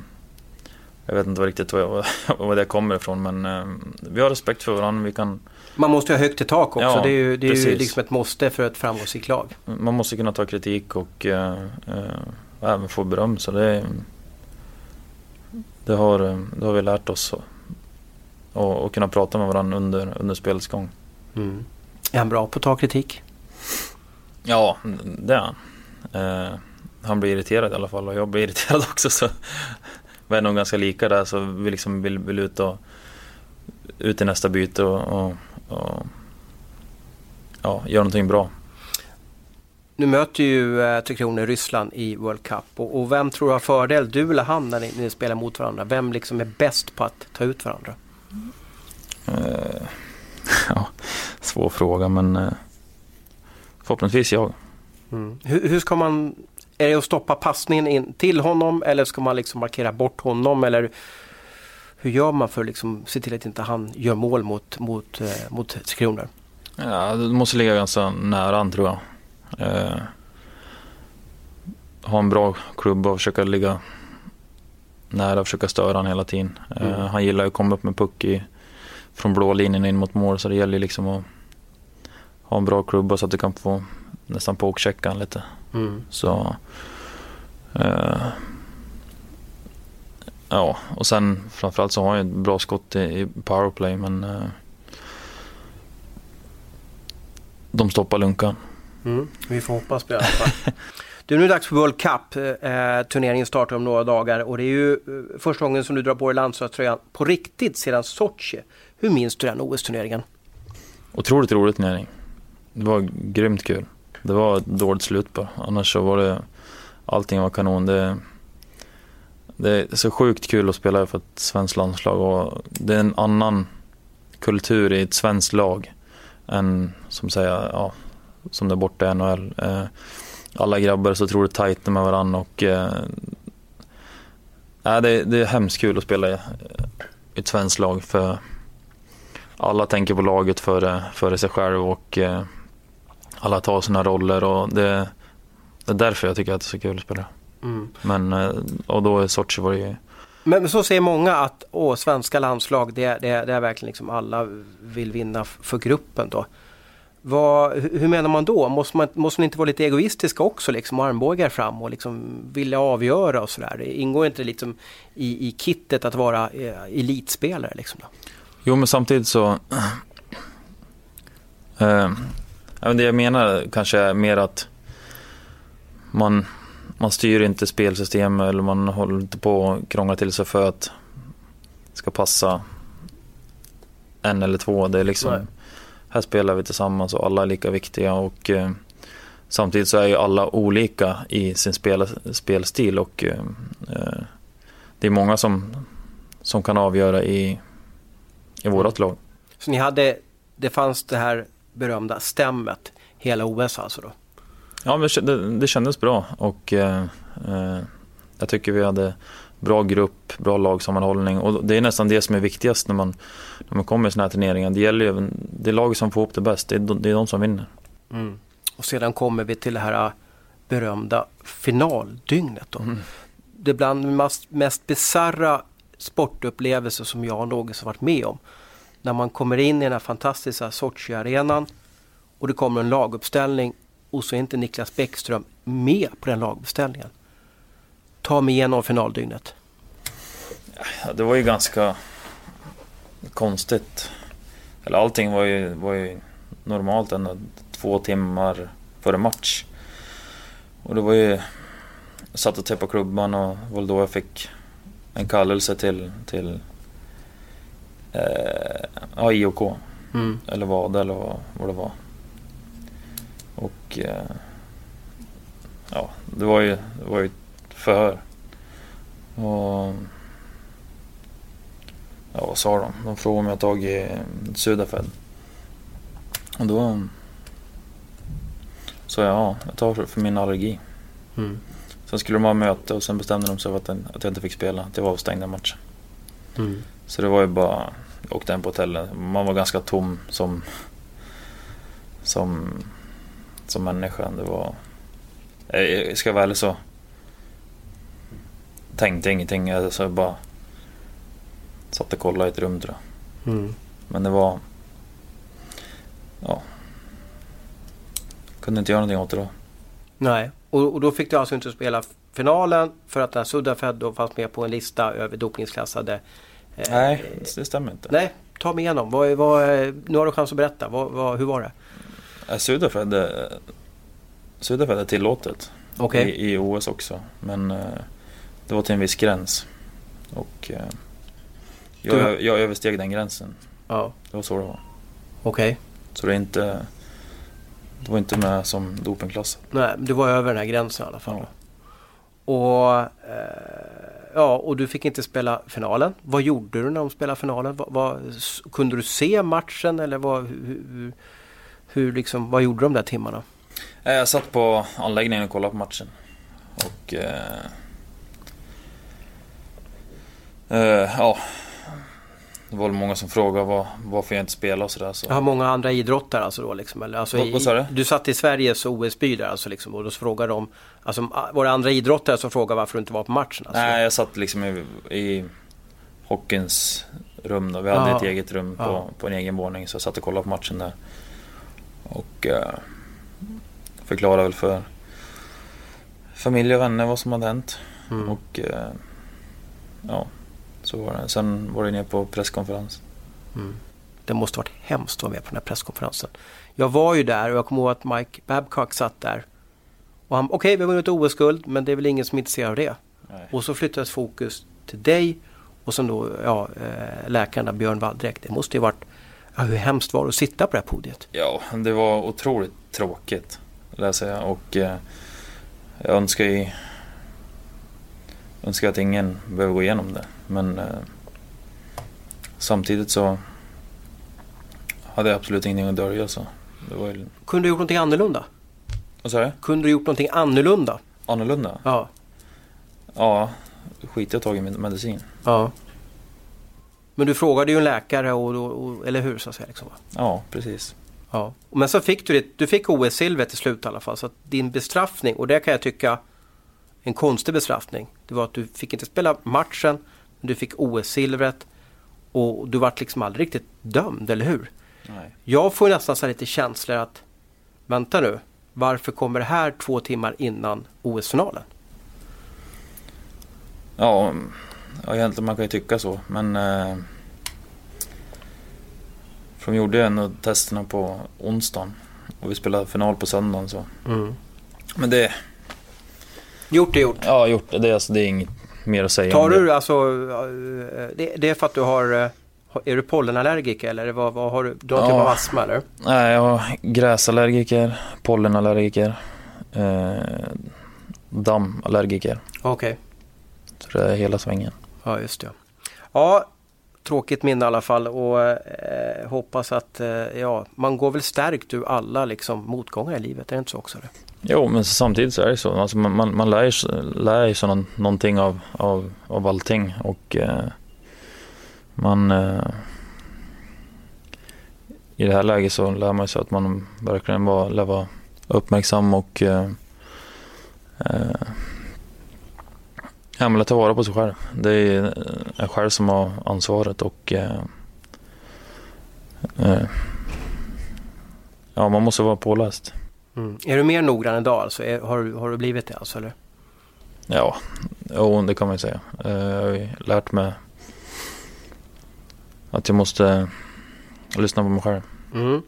[SPEAKER 2] jag vet inte riktigt var, var det kommer ifrån men eh, vi har respekt för varandra. Vi kan,
[SPEAKER 1] Man måste ju ha högt i tak också.
[SPEAKER 2] Ja,
[SPEAKER 1] det är ju, det är ju liksom ett måste för ett framgångsrikt lag.
[SPEAKER 2] man måste kunna ta kritik och eh, eh, även få beröm. Så det, det, har, eh, det har vi lärt oss. Och, och, och kunna prata med varandra under, under spelets gång.
[SPEAKER 1] Mm. Är han bra på att ta kritik?
[SPEAKER 2] Ja, det är han. Eh, han blir irriterad i alla fall och jag blir irriterad också. Så vi är nog ganska lika där så vi liksom vill, vill ut, och, ut i nästa byte och, och, och ja, göra någonting bra.
[SPEAKER 1] Nu möter ju eh, Tre Kronor Ryssland i World Cup och, och vem tror du har fördel, du eller han, när ni, ni spelar mot varandra? Vem liksom är bäst på att ta ut varandra?
[SPEAKER 2] Eh, ja, svår fråga men eh, förhoppningsvis jag.
[SPEAKER 1] Mm. Hur, hur ska man, är det att stoppa passningen in till honom eller ska man liksom markera bort honom eller hur gör man för att liksom se till att inte han gör mål mot, mot, eh, mot Tre Kronor?
[SPEAKER 2] Ja, du måste ligga ganska nära han tror jag. Eh, ha en bra klubba och försöka ligga nära och försöka störa han hela tiden. Eh,
[SPEAKER 1] Mm.
[SPEAKER 2] Han gillar ju att komma upp med puck i, från blå linjen in mot mål så det gäller ju liksom att ha en bra klubba så att du kan få nästan påchecka han lite.
[SPEAKER 1] Mm.
[SPEAKER 2] Så eh, Ja, och sen framförallt så har han ju ett bra skott i, i powerplay men eh, de stoppar lunkan.
[SPEAKER 1] Mm. Vi får hoppas på det i alla fall. Du, nu är det dags för World Cup. Eh, turneringen startar om några dagar och det är ju eh, första gången som du drar på dig landslagströjan på riktigt sedan Sochi. Hur minns du den OS-turneringen?
[SPEAKER 2] Otroligt rolig turnering. Det var grymt kul. Det var ett dåligt slut bara. Annars så var det, allting var kanon. Det, det är så sjukt kul att spela för ett svenskt landslag och det är en annan kultur i ett svenskt lag än som säger, ja, som det är borta i NHL. Eh, alla grabbar är så otroligt tajta med varandra och eh, nej, det, det är hemskt kul att spela i ett svenskt lag för alla tänker på laget före, före sig själv och eh, alla tar sina roller och det, det är därför jag tycker att det är så kul att spela.
[SPEAKER 1] Mm.
[SPEAKER 2] Men, eh, och då i Sochi var det ju
[SPEAKER 1] Men, så säger många att åh, svenska landslag det, det, det är verkligen liksom alla vill vinna för gruppen då. Vad, hur menar man då? Måste man, måste man inte vara lite egoistiska också liksom armbågar fram och liksom vilja avgöra och sådär? Ingår inte liksom i, i kittet att vara eh, elitspelare liksom? Då?
[SPEAKER 2] Jo, men samtidigt så... Eh, det jag menar kanske är mer att man, man styr inte spelsystem eller man håller inte på och krånglar till sig för att det ska passa en eller två. Det är liksom,
[SPEAKER 1] Nej.
[SPEAKER 2] här spelar vi tillsammans och alla är lika viktiga och eh, samtidigt så är ju alla olika i sin spel, spelstil och eh, eh, det är många som, som kan avgöra i, i vårat lag.
[SPEAKER 1] Så ni hade, det fanns det här berömda stämmet hela OS alltså då?
[SPEAKER 2] Ja, men det, det kändes bra och eh, eh, jag tycker vi hade bra grupp, bra lagsammanhållning och det är nästan det som är viktigast när man, när man kommer i sådana här turneringar. Det gäller ju, det laget som får ihop det bäst, det är, de- det är de som vinner.
[SPEAKER 1] Mm. Och sedan kommer vi till det här äh, berömda finaldygnet. Då. Det är bland de mest, mest bisarra sportupplevelser som jag någonsin varit med om. När man kommer in i den här fantastiska Sochi-arenan och det kommer en laguppställning och så är inte Niklas Bäckström med på den laguppställningen. Ta mig igenom finaldygnet.
[SPEAKER 2] Ja, det var ju ganska konstigt. Eller allting var ju, var ju normalt ändå två timmar före match. Och det var ju... Jag satt och tejpade klubban och var då jag fick en kallelse till, till eh, ja, IOK.
[SPEAKER 1] Mm.
[SPEAKER 2] Eller vad eller vad, vad det var. Och eh, ja, det var ju, det var ju ett förhör. Och ja, vad sa de? De frågade om jag tagit Sudafed. Och då sa jag ja, jag tar för min allergi.
[SPEAKER 1] Mm.
[SPEAKER 2] Sen skulle de ha möte och sen bestämde de sig för att, den- att jag inte fick spela. Att jag var avstängd den matchen.
[SPEAKER 1] Mm.
[SPEAKER 2] Så det var ju bara, jag åkte hem på hotellet. Man var ganska tom som, som, som människa. Det var, jag jag ska vara ärlig så tänkte ingenting. Jag så jag bara satt och kollade i ett rum tror jag.
[SPEAKER 1] Mm.
[SPEAKER 2] Men det var, ja, kunde inte göra någonting åt det då.
[SPEAKER 1] Nej, och, och då fick du alltså inte spela finalen för att den här Sudafed då fanns med på en lista över dopningsklassade. eh,
[SPEAKER 2] Nej, det stämmer inte.
[SPEAKER 1] Nej, ta mig igenom. Vad, vad, nu har du chans att berätta. Vad, vad, hur var det?
[SPEAKER 2] Äh, Sudafed, är- Sudafed är tillåtet.
[SPEAKER 1] Okej.
[SPEAKER 2] I, I OS också. Men eh, det var till en viss gräns. Och eh, jag,
[SPEAKER 1] Du-
[SPEAKER 2] jag översteg den gränsen.
[SPEAKER 1] Ja,
[SPEAKER 2] Det var så det var.
[SPEAKER 1] okej.
[SPEAKER 2] Så det är inte... Det var inte med som dopingklass.
[SPEAKER 1] Nej, du var över den här gränsen i alla fall.
[SPEAKER 2] Ja.
[SPEAKER 1] Och, eh, ja, och du fick inte spela finalen. Vad gjorde du när de spelade finalen? Vad, vad, kunde du se matchen eller vad, hur, hur, liksom, vad gjorde de där timmarna?
[SPEAKER 2] Eh, Jag satt på anläggningen och kollade på matchen. Och... Eh, eh, ja. Det var många som frågade var, varför jag inte spelade och sådär. Så.
[SPEAKER 1] Har många andra idrottare alltså då liksom? Eller, alltså
[SPEAKER 2] Vad-
[SPEAKER 1] i-
[SPEAKER 2] du?
[SPEAKER 1] Du satt i Sveriges OS-by där alltså liksom och då frågade de, alltså var det andra idrottare som frågade varför du inte var på matchen? Alltså?
[SPEAKER 2] Nej, jag satt liksom i, i hockeyns rum då. Vi hade
[SPEAKER 1] Ja.
[SPEAKER 2] ett eget rum på,
[SPEAKER 1] Ja.
[SPEAKER 2] på en egen våning så jag satt och kollade på matchen där. Och eh, förklarade väl för familj och vänner vad som hade hänt.
[SPEAKER 1] Mm.
[SPEAKER 2] Och eh, ja, så var det. Sen var det ner på presskonferens.
[SPEAKER 1] Mm. Det måste varit hemskt att vara med på den här presskonferensen. Jag var ju där och jag kommer ihåg att Mike Babcock satt där. Och han, okej vi har vunnit OS-guld men det är väl ingen som är intresserad av det.
[SPEAKER 2] Nej.
[SPEAKER 1] Och så flyttades fokus till dig och sen då ja, eh, läkarna Björn Waldräck. Det måste ju varit, ja, hur hemskt var det att sitta på det här podiet?
[SPEAKER 2] Ja, det var otroligt tråkigt. vill jag säga. Och eh, jag önskar ju önskar att ingen behöver gå igenom det. Men eh, samtidigt så hade jag absolut ingenting att dölja. Så det var ju,
[SPEAKER 1] Kunde du gjort någonting annorlunda?
[SPEAKER 2] vad sa du?
[SPEAKER 1] Kunde du gjort någonting annorlunda?
[SPEAKER 2] Annorlunda?
[SPEAKER 1] Ja.
[SPEAKER 2] Ja, skit jag tagit min medicin.
[SPEAKER 1] ja. Men du frågade ju en läkare och, och, och eller hur så att säga. Liksom.
[SPEAKER 2] Ja, precis.
[SPEAKER 1] Ja. Men så fick du det, du fick OS-silver till slut i alla fall. Så att din bestraffning, och det kan jag tycka en konstig bestraffning. Det var att du fick inte spela matchen, men du fick OS-silvret. Och du vart liksom aldrig riktigt dömd, eller hur?
[SPEAKER 2] Nej.
[SPEAKER 1] Jag får nästan så här lite känslor att vänta nu, varför kommer det här två timmar innan OS-finalen?
[SPEAKER 2] Ja, ja, egentligen man kan ju tycka så. Men eh, för de gjorde ju ändå testerna på onsdagen och vi spelade final på söndagen. Så. Men det,
[SPEAKER 1] Gjort är gjort.
[SPEAKER 2] ja gjort det, alltså, det är inget mer att säga
[SPEAKER 1] Tar du
[SPEAKER 2] det.
[SPEAKER 1] alltså, det, det är för att du har, eh, är du pollenallergiker eller vad, vad har du? Du har typ
[SPEAKER 2] Ja.
[SPEAKER 1] av astma eller?
[SPEAKER 2] Nej, jag har gräsallergiker, pollenallergiker, eh, dammallergiker.
[SPEAKER 1] Okej,
[SPEAKER 2] Så det är hela svängen
[SPEAKER 1] ja just det. Ja, tråkigt minne i alla fall och eh, hoppas att, eh, ja, man går väl stärkt ur alla liksom motgångar i livet, är det inte så också? Det?
[SPEAKER 2] Jo, men samtidigt så är det så. Alltså man, man, man lär, sig- lär sig någon, någonting av, av, av allting och eh, man eh, i det här läget så lär man sig att man verkligen var, lär vara uppmärksam och eh, eh, ja, men ta vara på sig själv. Det är eh, en själv som har ansvaret och eh, eh, ja, man måste vara påläst.
[SPEAKER 1] Mm. Är du mer noggrann idag alltså? Är, har, du- har du blivit det alltså? Eller?
[SPEAKER 2] Ja, jo, det kan man ju säga. Eh, Jag har ju lärt mig att jag måste lyssna på mig själv.
[SPEAKER 1] Mm.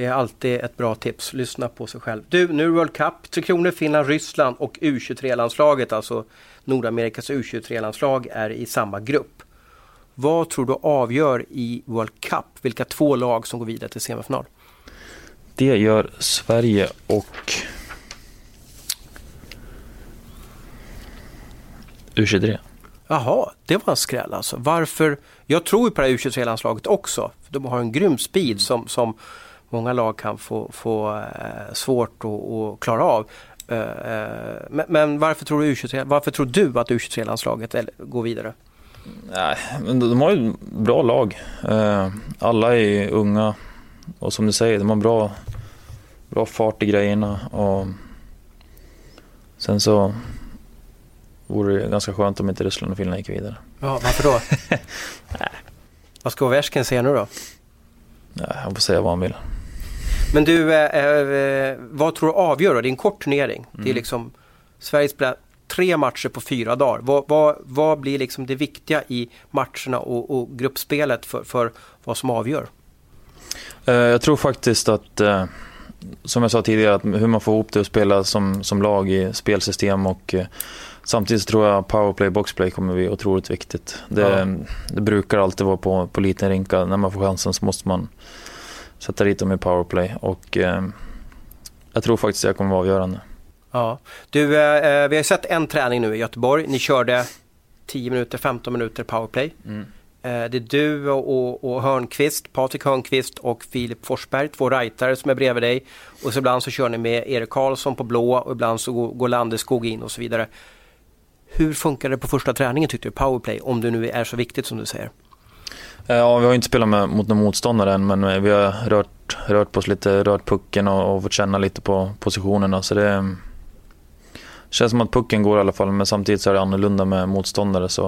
[SPEAKER 1] Det är alltid ett bra tips. Lyssna på sig själv. Du, nu är World Cup. Tre Kronor, Finland, Ryssland och U23-landslaget, alltså Nordamerikas U23-landslag, är i samma grupp. Vad tror du avgör i World Cup? Vilka två lag som går vidare till semifinal?
[SPEAKER 2] Det gör Sverige och U23.
[SPEAKER 1] Jaha, det var en skräll alltså. Varför? Jag tror ju på det här U23-landslaget också. De har en grym speed som, som många lag kan få, få eh, svårt att, att klara av. Eh, eh, men, men varför tror du, U23, varför tror du att U23-landslaget eller- går vidare?
[SPEAKER 2] Nej, men de har ju bra lag. Alla är unga och som du säger, de har bra, bra fart i grejerna. Och sen så vore det ganska skönt om inte Ryssland och Finland gick vidare.
[SPEAKER 1] Ja, varför då? Vad ska Ovechkin säga nu då?
[SPEAKER 2] Ja, han får säga vad han vill.
[SPEAKER 1] Men du, eh, eh, vad tror du avgör då? Det är en kort turnering. Det är
[SPEAKER 2] Mm.
[SPEAKER 1] liksom Sverige spelar tre matcher på fyra dagar. Vad, vad, vad blir liksom det viktiga i matcherna och, och gruppspelet för, för vad som avgör?
[SPEAKER 2] Eh, Jag tror faktiskt att, eh, som jag sa tidigare, att hur man får ihop det och spela som, som lag i spelsystem och samtidigt tror jag powerplay, boxplay kommer bli otroligt viktigt. Det,
[SPEAKER 1] Ja.
[SPEAKER 2] det brukar alltid vara på, på liten rinka. När man får chansen så måste man sätta dit dem i powerplay och eh, jag tror faktiskt det kommer vara avgörande.
[SPEAKER 1] Ja. Du, eh, vi har sett en träning nu i Göteborg. Ni körde 10 minuter, 15 minuter powerplay.
[SPEAKER 2] Mm.
[SPEAKER 1] Eh, det är du och, och Hörnqvist, Patrik Hörnqvist och Filip Forsberg, två rightare som är bredvid dig. Och så ibland så kör ni med Erik Karlsson på blå och ibland så går, går Landeskog in och så vidare. Hur funkar det på första träningen tyckte du, powerplay, om det nu är så viktigt som du säger?
[SPEAKER 2] Eh, Ja, vi har inte spelat med, mot någon motståndare än men eh, vi har rört, rört på oss lite, rört pucken och, och fått känna lite på positionerna. Så det känns som att pucken går i alla fall men samtidigt så är det annorlunda med motståndare. Så,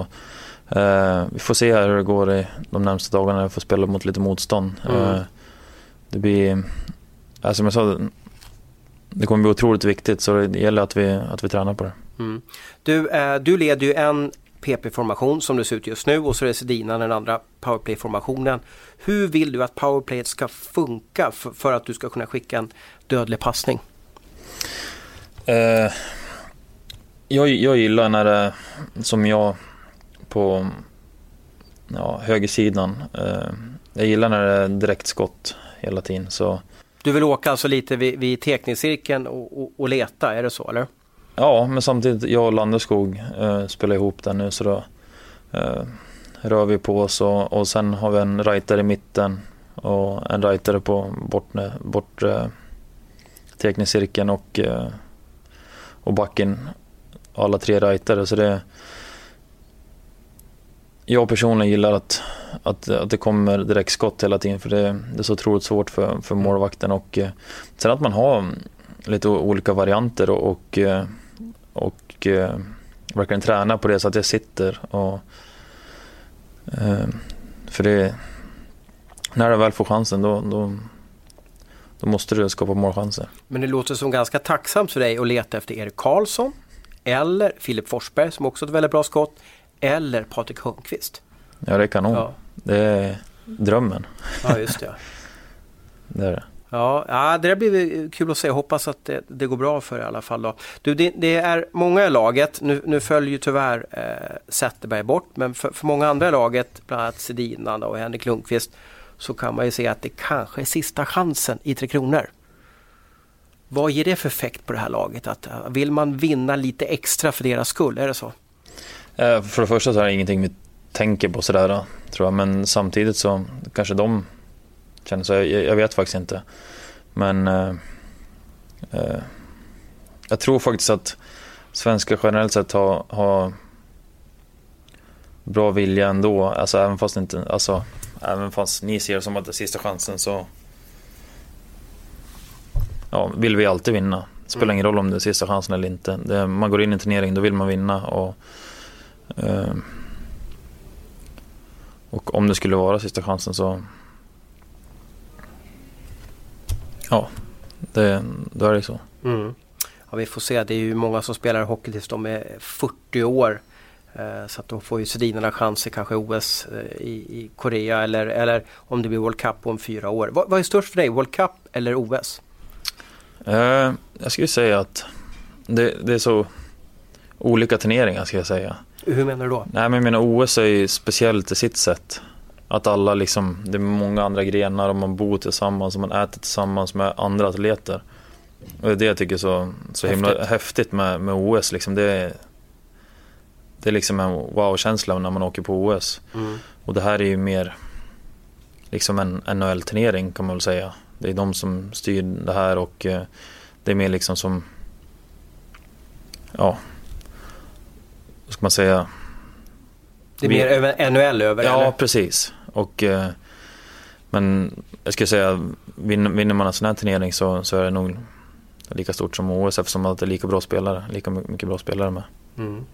[SPEAKER 2] eh, vi får se här hur det går i de närmaste dagarna när vi får spela mot lite motstånd.
[SPEAKER 1] Mm.
[SPEAKER 2] Eh, det blir, ja, som jag sa, det kommer bli otroligt viktigt så det gäller att vi, att vi tränar på det.
[SPEAKER 1] Mm. Du, eh, du leder ju en PP-formation som det ser ut just nu och så är det Sedina den andra powerplay-formationen. Hur vill du att powerplayet ska funka för, för att du ska kunna skicka en dödlig passning?
[SPEAKER 2] Eh, jag, jag gillar när det, som jag på ja, högersidan, eh, jag gillar när det är direktskott hela tiden. Så
[SPEAKER 1] Du vill åka alltså lite vid, vid teknikcirkeln och, och, och leta, är det så eller?
[SPEAKER 2] Ja, men samtidigt, jag och Landeskog eh, spelar ihop den nu så då eh, rör vi på oss och, och sen har vi en rightare i mitten och en rightare på bortre bort eh, teknikcirkeln och, eh, och backen. Alla tre rightare så det jag personligen gillar att att, att det kommer direktskott hela tiden för det, det är så otroligt svårt för, för målvakten. Och, eh, sen att man har lite olika varianter och, och, eh, och eh, verkligen träna på det så att jag sitter. Och, eh, för det, när du väl får chansen då, då, då måste du skapa målchanser.
[SPEAKER 1] Men det låter som ganska tacksamt för dig att leta efter Erik Karlsson eller Filip Forsberg som också har ett väldigt bra skott eller Patrik Hörnqvist.
[SPEAKER 2] Ja, det är kanon.
[SPEAKER 1] Ja.
[SPEAKER 2] Det är drömmen.
[SPEAKER 1] Ja, just det.
[SPEAKER 2] Det är det.
[SPEAKER 1] Ja, ja, det där blir kul att se. Jag hoppas att det, det går bra för er i alla fall. Då. Du, det, det är många i laget. Nu, nu följer ju tyvärr eh, Zetterberg bort, men för, för många andra i laget, bland annat Sedina och Henrik Lundqvist, så kan man ju se att det kanske är sista chansen i Tre Kronor. Vad ger det för effekt på det här laget? Att, vill man vinna lite extra för deras skull? Är det så?
[SPEAKER 2] Eh, För det första så är det ingenting vi tänker på sådär tror jag. Men samtidigt så kanske de känner så. Jag, jag vet faktiskt inte. Men eh, eh, jag tror faktiskt att svenskar generellt sett har, har bra vilja ändå. Alltså även fast inte, alltså även fast ni ser det som att det är sista chansen så ja, vill vi alltid vinna. Det spelar ingen roll om det är sista chansen eller inte. Det, man går in i en turnering, då vill man vinna. Och, eh, och om det skulle vara sista chansen så... Ja, det, då är det så.
[SPEAKER 1] Mm. Ja, vi får se. Det är ju många som spelar hockey tills de är 40 år. Eh, Så att då får ju Sedinerna chanser kanske OS eh, i, i Korea eller, eller om det blir World Cup om fyra år. Vad, vad är störst för dig? World Cup eller OS?
[SPEAKER 2] Eh, jag skulle säga att det, det är så olika turneringar ska jag säga.
[SPEAKER 1] Hur menar du då?
[SPEAKER 2] Nej men jag menar OS är ju speciellt i sitt sätt. Att alla liksom, det är många andra grenar och man bor tillsammans och man äter tillsammans med andra atleter. Och det är det jag tycker är så, så himla
[SPEAKER 1] Häftigt.
[SPEAKER 2] häftigt med, med OS. Liksom det, är, det är liksom en wow-känsla när man åker på OS.
[SPEAKER 1] Mm.
[SPEAKER 2] Och det här är ju mer liksom en NHL-turnering kan man väl säga. Det är de som styr det här och eh, det är mer liksom som, ja, vad ska man säga?
[SPEAKER 1] Det är mer över, NHL över
[SPEAKER 2] Ja,
[SPEAKER 1] eller?
[SPEAKER 2] precis. Och, eh, men jag skulle säga, vinner, man en sån här turnering så, så är det nog lika stort som OS eftersom att det är lika bra spelare, lika my- mycket bra spelare med.
[SPEAKER 1] Mm.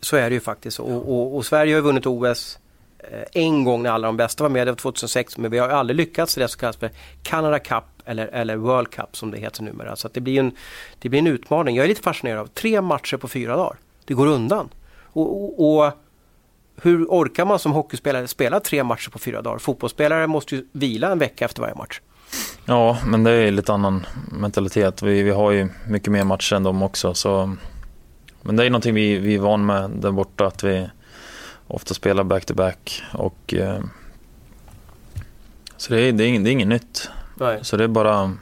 [SPEAKER 1] Så är det ju faktiskt. Och, och, och Sverige har ju vunnit OS eh, en gång när alla de bästa var med, det var 2006, men vi har ju aldrig lyckats i det som kallas för Canada Cup eller, eller World Cup som det heter numera. Så att det, blir en, det blir en utmaning. Jag är lite fascinerad av tre matcher på fyra dagar. Det går undan. Och, och, och hur orkar man som hockeyspelare spela tre matcher på fyra dagar? Fotbollsspelare måste ju vila en vecka efter varje match.
[SPEAKER 2] Ja, men det är lite annan mentalitet. Vi, vi har ju mycket mer matcher än dem också. Så, men det är någonting vi, vi är van med där borta, att vi ofta spelar back-to-back. Och, eh, så det är, det, är, det är inget nytt.
[SPEAKER 1] Nej,
[SPEAKER 2] Så det är bara,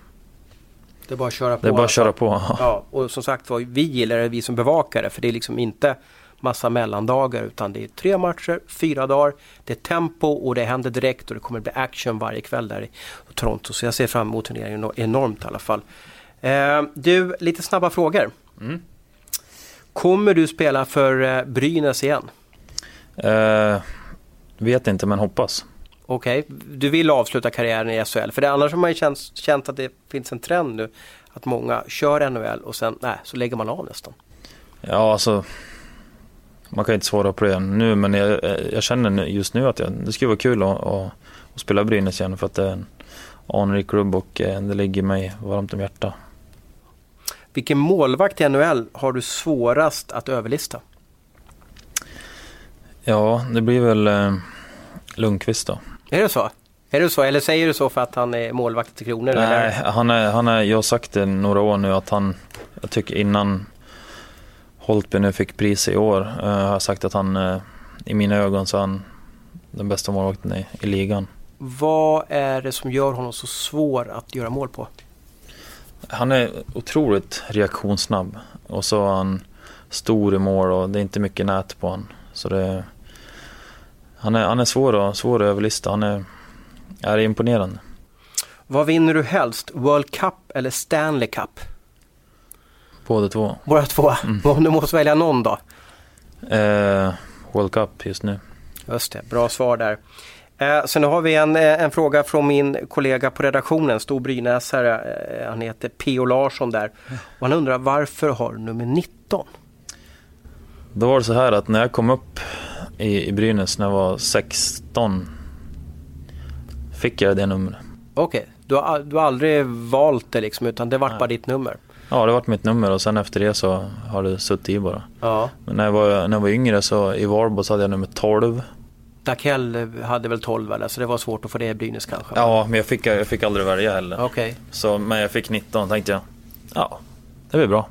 [SPEAKER 1] det är bara att köra på.
[SPEAKER 2] det är bara att köra på.
[SPEAKER 1] Ja, och som sagt var, vi gillar det, vi som bevakar det, för det är liksom inte massa mellandagar utan det är tre matcher, fyra dagar, det är tempo och det händer direkt och det kommer bli action varje kväll där i Toronto. Så jag ser fram emot turneringen enormt i alla fall. Eh, du, lite snabba frågor.
[SPEAKER 2] Mm.
[SPEAKER 1] Kommer du spela för eh, Brynäs igen?
[SPEAKER 2] Eh, vet inte, men hoppas.
[SPEAKER 1] Okej, du vill avsluta karriären i SHL. För det, annars har man ju känt, känt att det finns en trend nu att många kör NHL och sen nej, så lägger man av nästan.
[SPEAKER 2] Ja, alltså. Man kan inte svara på det nu, men jag, jag känner just nu att jag, det skulle vara kul att, att, att spela Brynäs igen för att det är en anrik klubb och eh, det ligger mig varmt om hjärtat.
[SPEAKER 1] Vilken målvakt i NHL har du svårast att överlista?
[SPEAKER 2] Ja, det blir väl eh, Lundqvist då.
[SPEAKER 1] Är det så? Är det så? Eller säger du så för att han är målvakt till Kronor?
[SPEAKER 2] Nej,
[SPEAKER 1] Eller?
[SPEAKER 2] han är, han är, jag har sagt det några år nu att han, jag tycker innan Holtby nu fick pris i år, eh, har sagt att han, eh, i mina ögon så är han den bästa målvakten i, i ligan.
[SPEAKER 1] Vad är det som gör honom så svår att göra mål på?
[SPEAKER 2] Han är otroligt reaktionssnabb och så är han stor i mål och det är inte mycket nät på honom. Så det, han, är, han är svår att, svår att överlista. Han är, är imponerande.
[SPEAKER 1] Vad vinner du helst? World Cup eller Stanley Cup?
[SPEAKER 2] Båda två.
[SPEAKER 1] Båda två. Om du måste välja någon då?
[SPEAKER 2] Eh, World Cup just nu.
[SPEAKER 1] Just det, bra svar där. Eh, sen har vi en, eh, en fråga från min kollega på redaktionen, stor brynäsare. Eh, han heter P.O. Larsson där. Och han undrar varför har du nummer 19?
[SPEAKER 2] Då var det så här att när jag kom upp i, i Brynäs när jag var 16 fick jag det numret.
[SPEAKER 1] Okej, du, har, du har aldrig valt det liksom utan det vart bara ditt nummer?
[SPEAKER 2] Ja, det var mitt nummer och sen efter det så har det suttit i bara.
[SPEAKER 1] Ja.
[SPEAKER 2] Men när jag var, när jag var yngre så i Varbo så hade jag nummer 12.
[SPEAKER 1] Dakell hade väl 12 eller så det var svårt att få det i Brynäs kanske?
[SPEAKER 2] Ja, men jag fick, jag fick aldrig välja heller.
[SPEAKER 1] Okej,
[SPEAKER 2] Så, men jag fick 19 tänkte jag. Ja, det blir bra.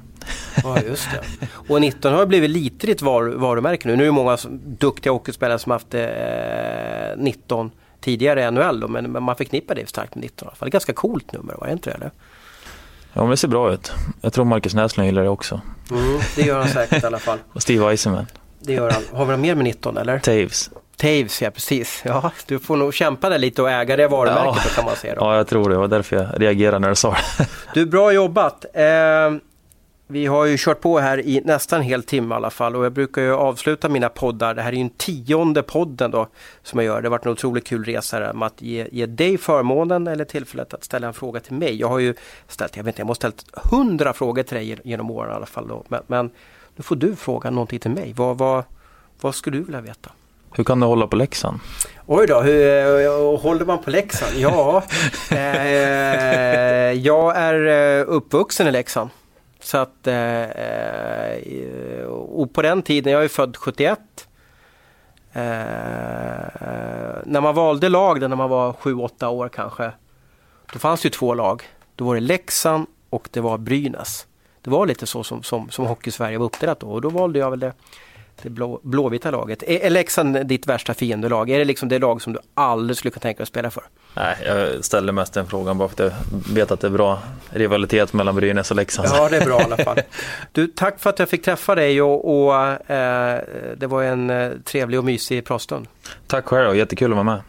[SPEAKER 1] ja just det. Och 19 har blivit lite ditt var, varumärke nu. Nu är det många duktiga hockeyspelare som haft eh, 19 tidigare i NHL då, men, men man förknippar det starkt med 19 i alla fall. Ganska coolt nummer, var det inte det? Eller?
[SPEAKER 2] Ja, men det ser bra ut. Jag tror Marcus Näslund gillar det också.
[SPEAKER 1] Mm, det gör han säkert i alla fall.
[SPEAKER 2] Och Steve Eisenman.
[SPEAKER 1] Det gör han. Har vi något mer med 19 eller?
[SPEAKER 2] Taves.
[SPEAKER 1] Taves, ja precis. Ja, du får nog kämpa där lite och äga det varumärket
[SPEAKER 2] Ja.
[SPEAKER 1] kan man säga. Då.
[SPEAKER 2] Ja, jag tror det. Det var därför jag reagerade när du sa det.
[SPEAKER 1] Du, bra jobbat. Eh, vi har ju kört på här i nästan en hel timme i alla fall och jag brukar ju avsluta mina poddar. Det här är ju en tionde podden då som jag gör. Det har varit en otroligt kul resa här med att ge, ge dig förmånen eller tillfället att ställa en fråga till mig. Jag har ju ställt, jag vet inte, jag måste ställt hundra frågor till dig genom åren i alla fall. Då. Men, men nu får du fråga någonting till mig. Vad, vad, vad skulle du vilja veta?
[SPEAKER 2] Hur kan du hålla på Leksand?
[SPEAKER 1] Oj då, hur eh, håller man på Leksand? Ja, eh, jag är eh, uppvuxen i Leksand. Så att, eh, eh, och på den tiden, jag är född 71. Eh, när man valde lag när man var 7-8 år kanske. Då fanns det ju två lag. Då var det Leksand och det var Brynäs. Det var lite så som, som, som Hockey-Sverige var uppdelat då och då valde jag väl det, det blå, blåvita laget. Är, är Leksand ditt värsta fiendelag? Är det liksom det lag som du aldrig skulle kunna tänka dig att spela för?
[SPEAKER 2] Nej, jag ställer mest den frågan bara för att jag vet att det är bra rivalitet mellan Brynäs och Leksand.
[SPEAKER 1] Ja, det är bra i alla fall. Du, tack för att jag fick träffa dig och, och eh, det var en eh, trevlig och mysig pratstund.
[SPEAKER 2] Tack själv, jättekul att vara med.